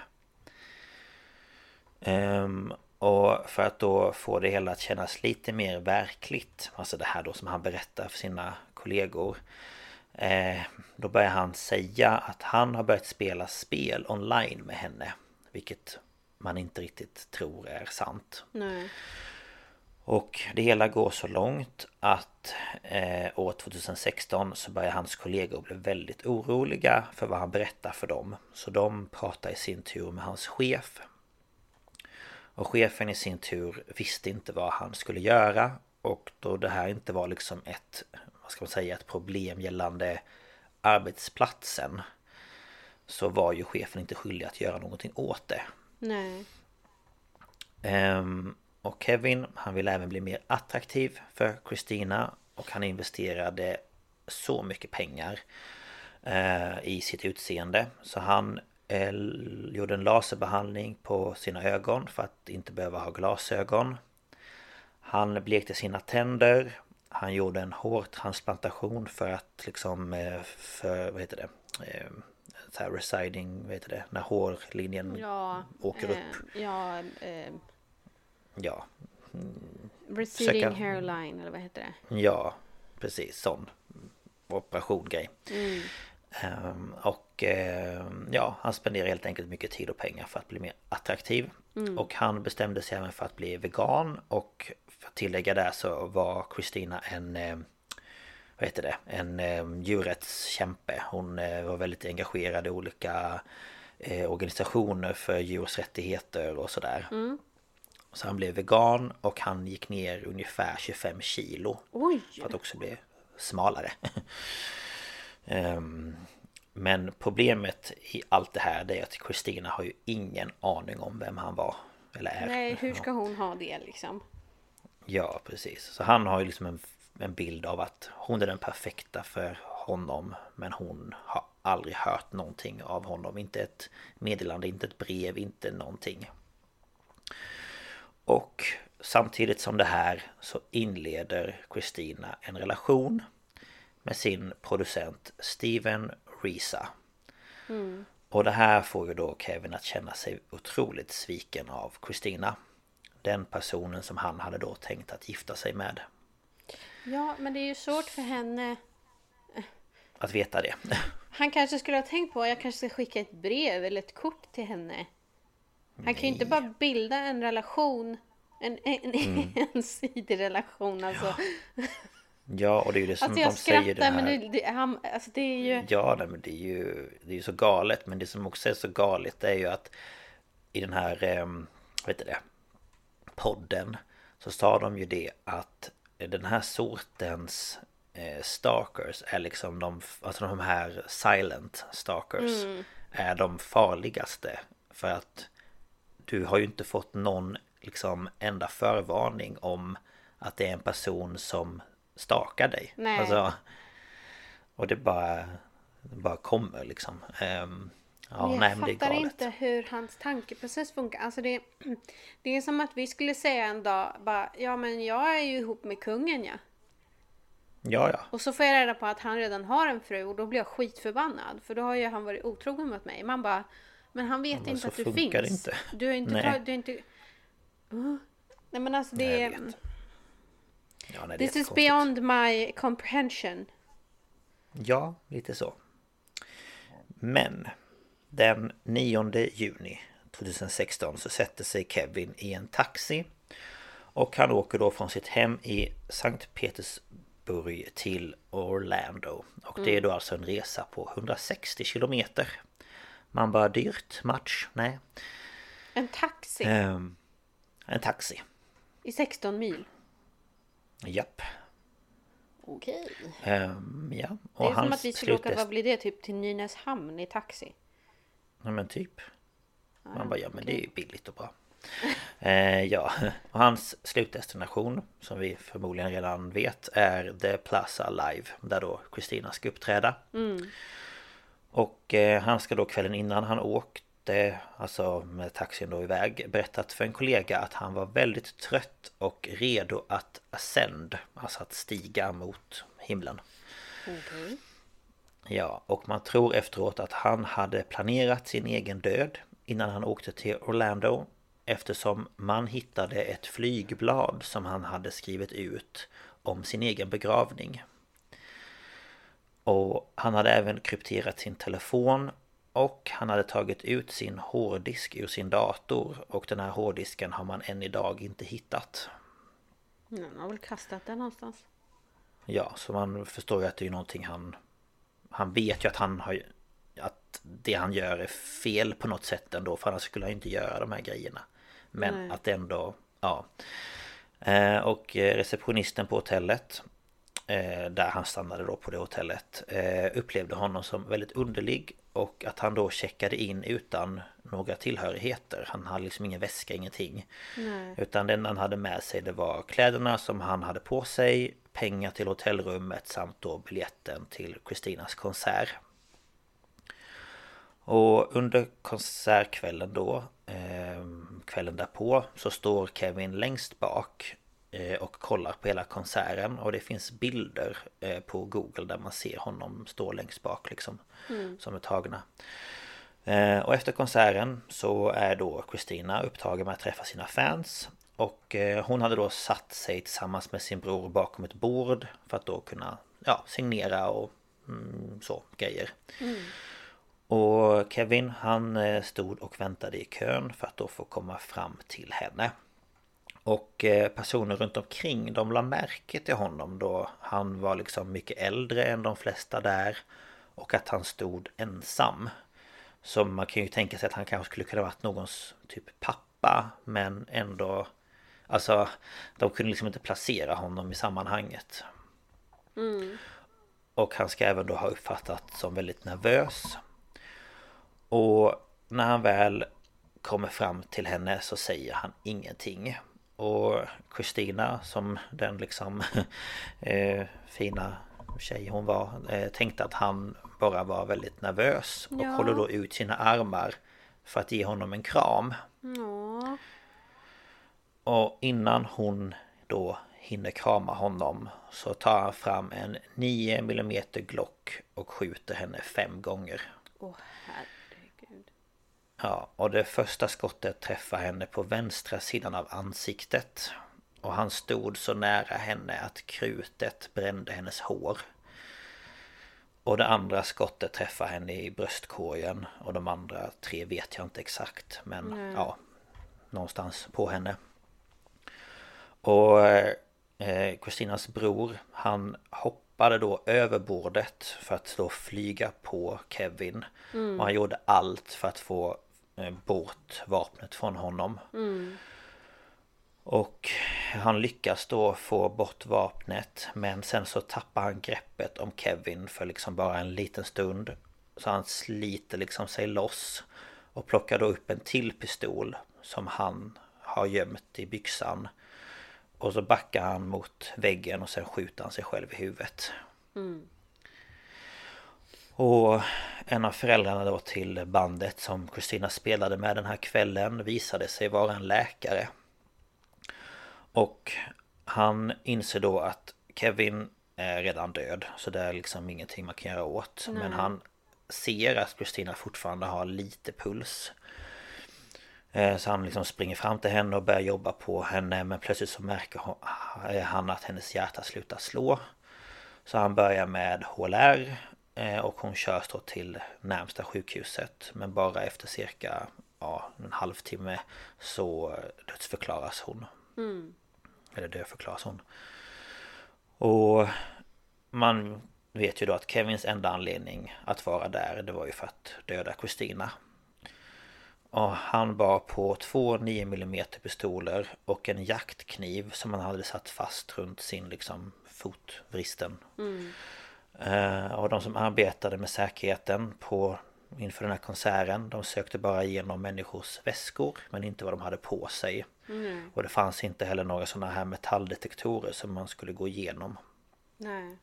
Ehm, och för att då få det hela att kännas lite mer verkligt Alltså det här då som han berättar för sina kollegor Då börjar han säga att han har börjat spela spel online med henne Vilket man inte riktigt tror är sant Nej. och det hela går så långt att eh, år 2016 så börjar hans kollegor bli väldigt oroliga för vad han berättar för dem. Så de pratar i sin tur med hans chef. Och chefen i sin tur visste inte vad han skulle göra. Och då det här inte var liksom ett, ska man säga, ett problem gällande arbetsplatsen. Så var ju chefen inte skyldig att göra någonting åt det. Nej. Ehm, och Kevin, han ville även bli mer attraktiv för Christina och han investerade så mycket pengar eh, i sitt utseende. Så han l- gjorde en laserbehandling på sina ögon för att inte behöva ha glasögon. Han blekte sina tänder. Han gjorde en hårtransplantation för att liksom eh, för, vad heter det? Eh, så här residing, vad heter det? När hårlinjen Ja. åker eh, upp. Ja. Eh, Ja, receding Försöka- hairline eller vad heter det? Ja, precis sån operation grej. Ehm, och ehm, ja, han spenderar helt enkelt mycket tid och pengar för att bli mer attraktiv. Och han bestämde sig även för att bli vegan och för att tillägga där så var Kristina en eh, vad heter det? En djurrättskämpe. Hon eh, var väldigt engagerad i olika eh, organisationer för djurs rättigheter och sådär. Så han blev vegan och han gick ner ungefär 25 kilo. Oj! För att också bli smalare. um, men problemet i allt det här det är att Kristina har ju ingen aning om vem han var. Eller är. Nej, hur ska hon ha det liksom? Ja, precis. Så han har ju liksom en, en bild av att hon är den perfekta för honom. Men hon har aldrig hört någonting av honom. Inte ett meddelande, inte ett brev, inte någonting. Och samtidigt som det här så inleder Kristina en relation med sin producent Steven Risa. Mm. Och det här får ju då Kevin att känna sig otroligt sviken av Kristina. Den personen som han hade då tänkt att gifta sig med. Ja, men det är ju svårt för henne att veta det. Han kanske skulle ha tänkt på att jag kanske ska skicka ett brev eller ett kort till henne. Han Nej. kan ju inte bara bilda en relation en, en mm. ensidig relation alltså. Ja. ja, och det är ju det som alltså, de säger det här. men det, det, han, alltså det är ju... Ja, nej, men det är ju det är ju så galet. Men det som också är så galet är ju att i den här, eh, vet du det, podden så sa de ju det att den här sortens eh, stalkers är liksom de, alltså de här silent stalkers mm. är de farligaste. För att du har ju inte fått någon liksom enda förvarning om att det är en person som stakar dig. Nej. Alltså, och det bara, det bara kommer liksom. Um, ja, jag nej, fattar inte hur hans tankeprocess funkar. Alltså det, det är som att vi skulle säga en dag bara, ja men jag är ju ihop med kungen ja. Ja, ja. Och så får jag reda på att han redan har en fru och då blir jag skitförbannad. För då har ju han varit otrogen mot mig. Man bara, men han vet ja, inte att du finns. Inte. Du har inte, tagit, du har inte Nej men alltså det är... Ja, nej, This is beyond my comprehension. Ja, lite så. Men den 9 juni 2016 så sätter sig Kevin i en taxi och han åker då från sitt hem i Sankt Petersburg till Orlando. Och det är då alltså en resa på 160 kilometer. Man bara dyrt, match, nej. En taxi? Um, en taxi. I 16 mil? Japp. Okej. Um, ja. Och det är som att vi skulle åka, vad blir det, typ till Nynäshamn i taxi? Ja men typ. Man ah, bara, ja men okay. det är ju billigt och bra. eh, ja, och hans slutdestination som vi förmodligen redan vet är The Plaza Live där då Kristina ska uppträda. Mm. Och eh, han ska då kvällen innan han åkt alltså med taxin då iväg, berättat för en kollega att han var väldigt trött och redo att ascend, alltså att stiga mot himlen. Okay. Ja, och man tror efteråt att han hade planerat sin egen död innan han åkte till Orlando eftersom man hittade ett flygblad som han hade skrivit ut om sin egen begravning. Och han hade även krypterat sin telefon och han hade tagit ut sin hårddisk ur sin dator och den här hårddisken har man än idag inte hittat. Han har väl kastat den någonstans. Ja, så man förstår ju att det är någonting han... Han vet ju att han har... Att det han gör är fel på något sätt ändå för annars skulle han inte göra de här grejerna. Men Nej. att ändå... Ja. Eh, och receptionisten på hotellet eh, Där han stannade då på det hotellet eh, Upplevde honom som väldigt underlig och att han då checkade in utan några tillhörigheter. Han hade liksom ingen väska, ingenting. Nej. Utan enda han hade med sig det var kläderna som han hade på sig, pengar till hotellrummet samt då biljetten till Kristinas konsert. Och under konsertkvällen då, eh, kvällen därpå, så står Kevin längst bak och kollar på hela konserten. Och det finns bilder eh, på Google där man ser honom stå längst bak liksom mm. Som är tagna. Eh, Och efter konserten så är då Kristina upptagen med att träffa sina fans. Och hon hade då satt sig tillsammans med sin bror bakom ett bord För att då kunna ja, signera och mm, så grejer. Mm. Och Kevin han stod och väntade i kön för att då få komma fram till henne och eh, personer runt omkring de la märke till honom då han var liksom mycket äldre än de flesta där Och att han stod ensam Så man kan ju tänka sig att han kanske skulle kunna varit någons typ pappa Men ändå Alltså De kunde liksom inte placera honom i sammanhanget Och han ska även då ha uppfattats som väldigt nervös. Och när han väl kommer fram till henne så säger han ingenting. Och Kristina som den liksom eh, fina tjej hon var eh, tänkte att han bara var väldigt nervös och Ja. håller då ut sina armar för att ge honom en kram. Ja. Och innan hon då hinner krama honom så tar han fram en 9 mm Glock och skjuter henne fem gånger. Åh herregud. Ja, och det första skottet träffar henne på vänstra sidan av ansiktet. Och han stod så nära henne att krutet brände hennes hår. Och det andra skottet träffar henne i bröstkorgen och de andra tre vet jag inte exakt men Nej. ja Någonstans på henne. Och eh, Kristinas bror han hoppade då över bordet för att då flyga på Kevin. Och han gjorde allt för att få eh, bort vapnet från honom. Och han lyckas då få bort vapnet men sen så tappar han greppet om Kevin för liksom bara en liten stund. Så han sliter liksom sig loss och plockar då upp en till pistol som han har gömt i byxan. Och så backar han mot väggen och sen skjuter han sig själv i huvudet. Och en av föräldrarna då till bandet som Kristina spelade med den här kvällen visade sig vara en läkare. Och han inser då att Kevin är redan död så det är liksom ingenting man kan göra åt. Men han ser att Kristina fortfarande har lite puls. Eh, Så han liksom springer fram till henne och börjar jobba på henne men plötsligt så märker eh, han att hennes hjärta slutar slå. Så han börjar med HLR och hon körs då till närmsta sjukhuset. Men bara efter cirka ja, en halvtimme så dödsförklaras hon. Eller dödförklaras hon. Och man vet ju då att Kevins enda anledning att vara där det var ju för att döda Kristina. Och han bar på två 9 mm pistoler och en jaktkniv som han hade satt fast runt sin liksom fotvristen. Eh, och de som arbetade med säkerheten på inför den här konserten de sökte bara igenom människors väskor men inte vad de hade på sig. Och det fanns inte heller några sådana här metalldetektorer som man skulle gå igenom. Nej.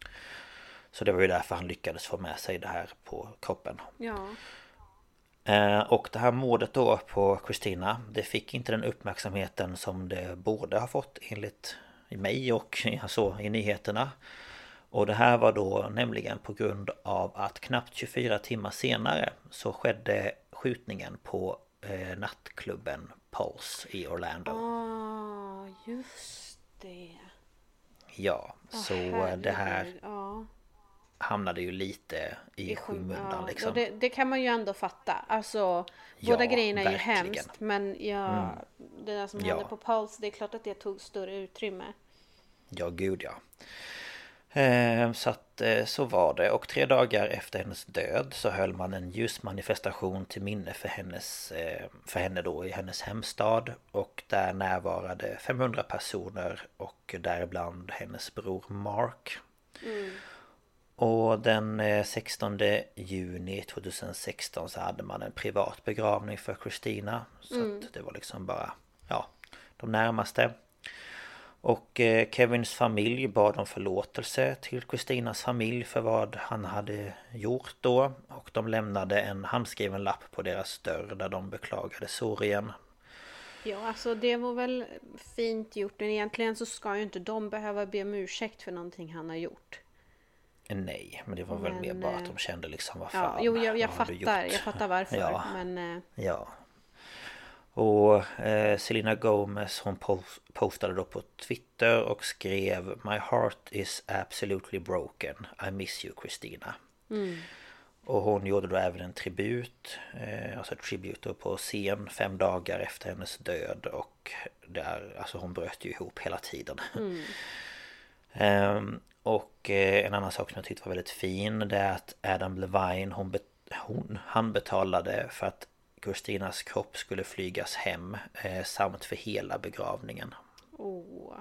Så det var ju därför han lyckades få med sig det här på kroppen. Ja. Eh, Och det här mordet då på Kristina Det fick inte den uppmärksamheten som det borde ha fått enligt mig och alltså, i nyheterna Och det här var då nämligen på grund av att knappt 24 timmar senare Så skedde skjutningen på eh, nattklubben Pulse i Orlando Ah, just det. Ja, Åh, så eh, det här herregud, Ja. hamnade ju lite i, skymundan ja, liksom det, det kan man ju ändå fatta. Alltså, Ja, båda grejerna är ju verkligen. Mm. hemskt. Men ja, det där som hände på Pulse, det är klart att det tog större utrymme. Ja, gud ja. Eh, Så att eh, så var det. Och tre dagar efter hennes död så höll man en ljusmanifestation till minne för hennes eh, För henne då i hennes hemstad. Och där närvarade 500 personer och däribland hennes bror Mark. Och den eh, 16 juni 2016 så hade man en privat begravning för Kristina Så att det var liksom bara Ja De närmaste och eh, Kevins familj bad om förlåtelse till Kristinas familj för vad han hade gjort då. Och de lämnade en handskriven lapp på deras dörr där de beklagade sorgen. Ja, alltså det var väl fint gjort. Men egentligen så ska ju inte de behöva be om ursäkt för någonting han har gjort. Nej, men det var väl Men, mer bara eh, att de kände liksom vad Ja, fan jo, jag, jag fattar. Jag fattar varför. Ja. Men eh, Ja. Och eh, Selena Gomez hon pos- postade då på Twitter och skrev My heart is absolutely broken. I miss you Christina. Och hon gjorde då även en tribut, eh, alltså tribut då på scen fem dagar efter hennes död och där, alltså hon bröt ju ihop hela tiden. Ehm, och eh, en annan sak som jag tyckte var väldigt fin det är att Adam Levine hon, hon, han betalade för att Kristinas kropp skulle flygas hem eh, samt för hela begravningen. åh.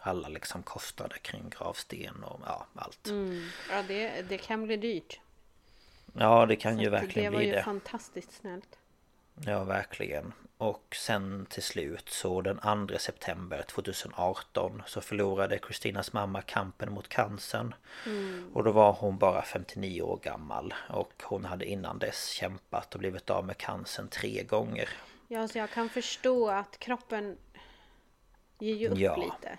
alla liksom kostnader kring gravsten och ja, allt. Mm. Ja, det, det kan bli dyrt. Ja, det kan Så ju verkligen Det var bli ju det. fantastiskt snällt. Ja, verkligen. Och sen till slut så den 2 september 2018 så förlorade Kristinas mamma kampen mot cancern. Och då var hon bara 59 år gammal och hon hade innan dess kämpat och blivit av med cancern tre gånger. Ja, så jag kan förstå att kroppen ger ju upp Ja. lite.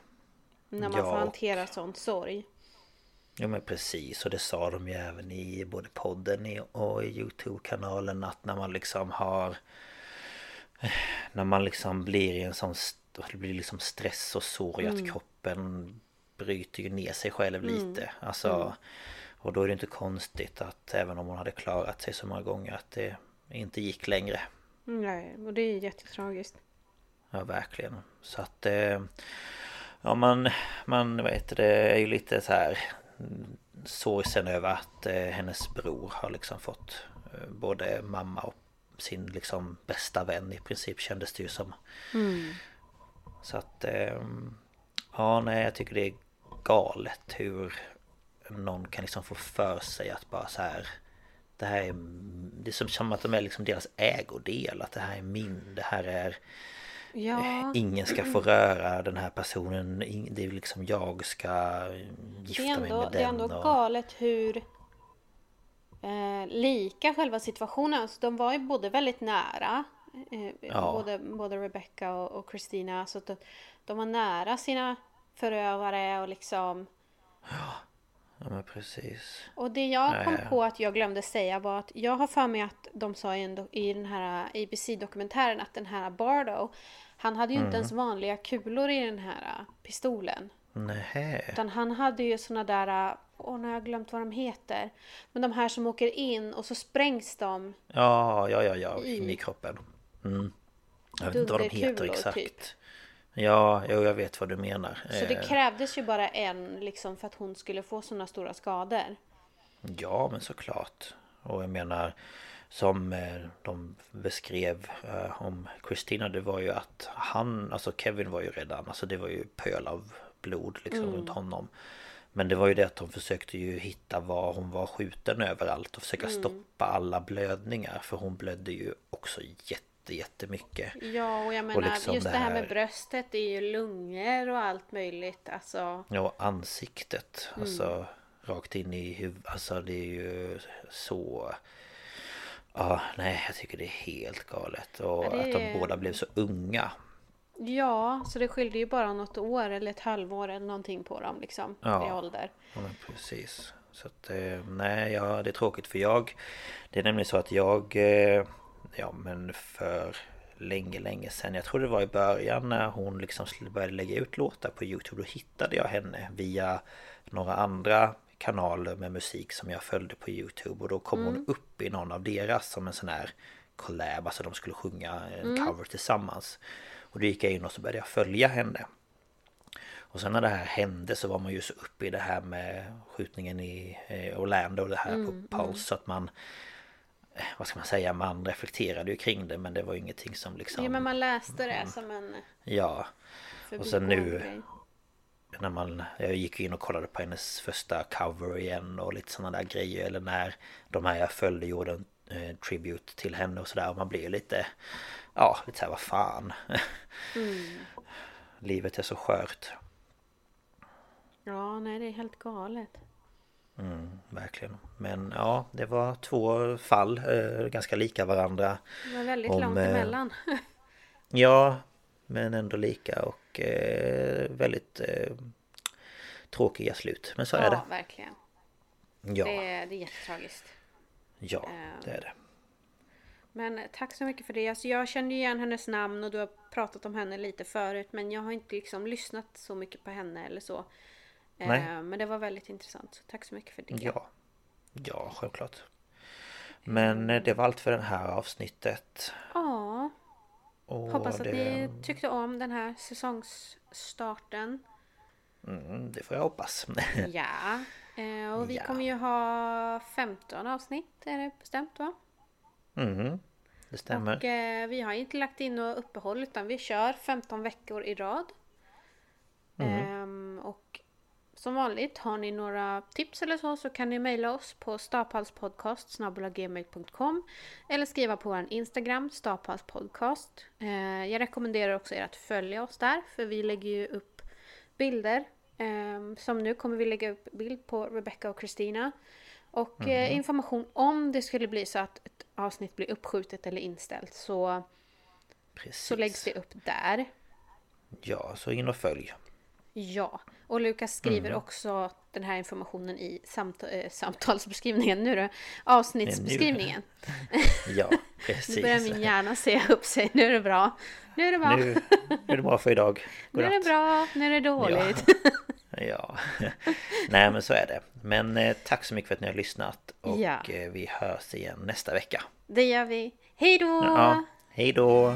När man Ja, får och- hantera sån sorg. Ja men precis. Och det sa de ju även i både podden och i Youtube-kanalen att när man liksom har När man liksom blir i en sån det blir liksom stress och sorg Mm. att kroppen bryter ju ner sig själv lite. Alltså Och då är det inte konstigt att även om hon hade klarat sig så många gånger att det inte gick längre. Nej, och det är jättetragiskt. Ja verkligen. Så att eh, Ja man, man vet det är ju lite så här mm, Sorgsen över att eh, hennes bror har liksom fått eh, Både mamma och sin liksom bästa vän i princip kändes det ju som. Så att eh, Ja nej jag tycker det är galet hur Någon kan liksom få för sig att bara så här Det här är Det är som att de är liksom deras ägodel Att det här är min Det här är Ja, Ingen ska få röra den här personen Det är liksom jag ska gifta är mig ändå, med det är den ändå och... galet hur eh, lika själva situationen. Alltså, de var ju både väldigt nära. Eh, Ja. både, både Rebecca och, och Christina. Så att de, de var nära sina förövare och liksom Ja men precis Och det jag Ja, kom ja, ja. på att jag glömde säga var att jag har för mig att de sa i, en i den här ABC-dokumentären att den här Bardo Han hade ju inte Mm. ens vanliga kulor i den här pistolen. Nähä Utan han hade ju såna där, åh nu har jag glömt vad de heter. Men de här som åker in och så sprängs de. Ja ja ja ja I- in i kroppen mm. Jag vet inte vad de heter Dunderkulor, exakt typ. Ja jo, jag vet vad du menar. Så det Eh, krävdes ju bara en liksom för att hon skulle få såna stora skador. Ja men såklart. Och jag menar Som eh, de beskrev eh, om Christina det var ju att han Alltså Kevin var ju redan Alltså det var ju pöl av blod liksom runt honom. Men det var ju det att de försökte ju hitta var hon var skjuten överallt och försöka stoppa alla blödningar För hon blödde ju också jätte jättemycket Ja, och jag menar liksom just det här med bröstet, det är ju lungor och allt möjligt. Alltså, Ja, och ansiktet. Alltså rakt in i huvudet. Alltså det är ju så... Ja, nej jag tycker det är helt galet. Och Ja, det att de båda blev så unga. ja, så det skilde ju bara något år eller ett halvår eller någonting på dem liksom. Ja. I ålder. Ja men precis. Så att eh, nej, ja det är tråkigt för jag Det är nämligen så att jag eh, Ja men för länge länge sedan. Jag tror det var i början när hon liksom började lägga ut låtar på Youtube. Då hittade jag henne via några andra kanaler med musik som jag följde på Youtube. Och då kom hon upp i någon av deras som en sån här collab. Alltså de skulle sjunga en cover tillsammans. Och då gick jag in och så började jag följa henne. Och sen när det här hände så var man ju så uppe i det här med skjutningen i eh, Orlando och det här Mm, på Pulse så att man Vad ska man säga, man reflekterade ju kring det men det var ju ingenting som liksom Ja, men man läste det som en Ja Och sen nu- grej. när man, jag gick in och kollade på hennes första cover igen och lite sådana där grejer eller när de här jag följde gjorde en eh, tribute till henne och sådär och man blir ju lite Ja, lite såhär vad fan Livet är så skört Ja, nej det är helt galet. Mm, verkligen. Men ja, det var två fall, eh, ganska lika varandra. Det var väldigt Om, långt eh, emellan. Ja, men ändå lika och eh, väldigt eh, tråkiga slut. Men så är ja, det. verkligen. Ja, Det, är, det är jättetragiskt. ja, eh, det är det. Men tack så mycket för det. Alltså, jag kände ju igen hennes namn och du har pratat om henne lite förut. Men jag har inte liksom lyssnat så mycket på henne eller så. Eh, Nej. Men det var väldigt intressant. Tack så mycket för det. Ja, ja, självklart. Men eh, det var allt för det här avsnittet. Ja, Och hoppas att det, ni tyckte om den här säsongsstarten. mm, det får jag hoppas. Ja. Eh, och vi Ja. kommer ju ha 15 avsnitt är det bestämt va? mm, det stämmer. Och eh, vi har inte lagt in något uppehåll utan vi kör 15 veckor i rad. Mm. Ehm, som vanligt, har ni några tips eller så så kan ni mejla oss på staphalspodcast.gmail.com Eller skriva på vår Instagram, staphalspodcast. Eh, jag rekommenderar också er att följa oss där för vi lägger ju upp bilder. Eh, som nu kommer vi lägga upp bild på Rebecca och Kristina. Och mm. information om det skulle bli så att ett avsnitt blir uppskjutet eller inställt så, så läggs det upp där. Ja, så in och följ. Ja, och Lukas skriver mm. också den här informationen i samt äh, samtalsbeskrivningen, nu då, avsnittsbeskrivningen. ja, precis. nu börjar min hjärna se upp sig, nu är det bra. Nu är det bra. Nu, nu är det bra för idag. God nu är det bra, nu är det dåligt. Ja. ja. Nej men så är det. Men eh, tack så mycket för att ni har lyssnat och ja. eh, vi hörs igen nästa vecka. Det gör vi. Hej då! Ja, hej då!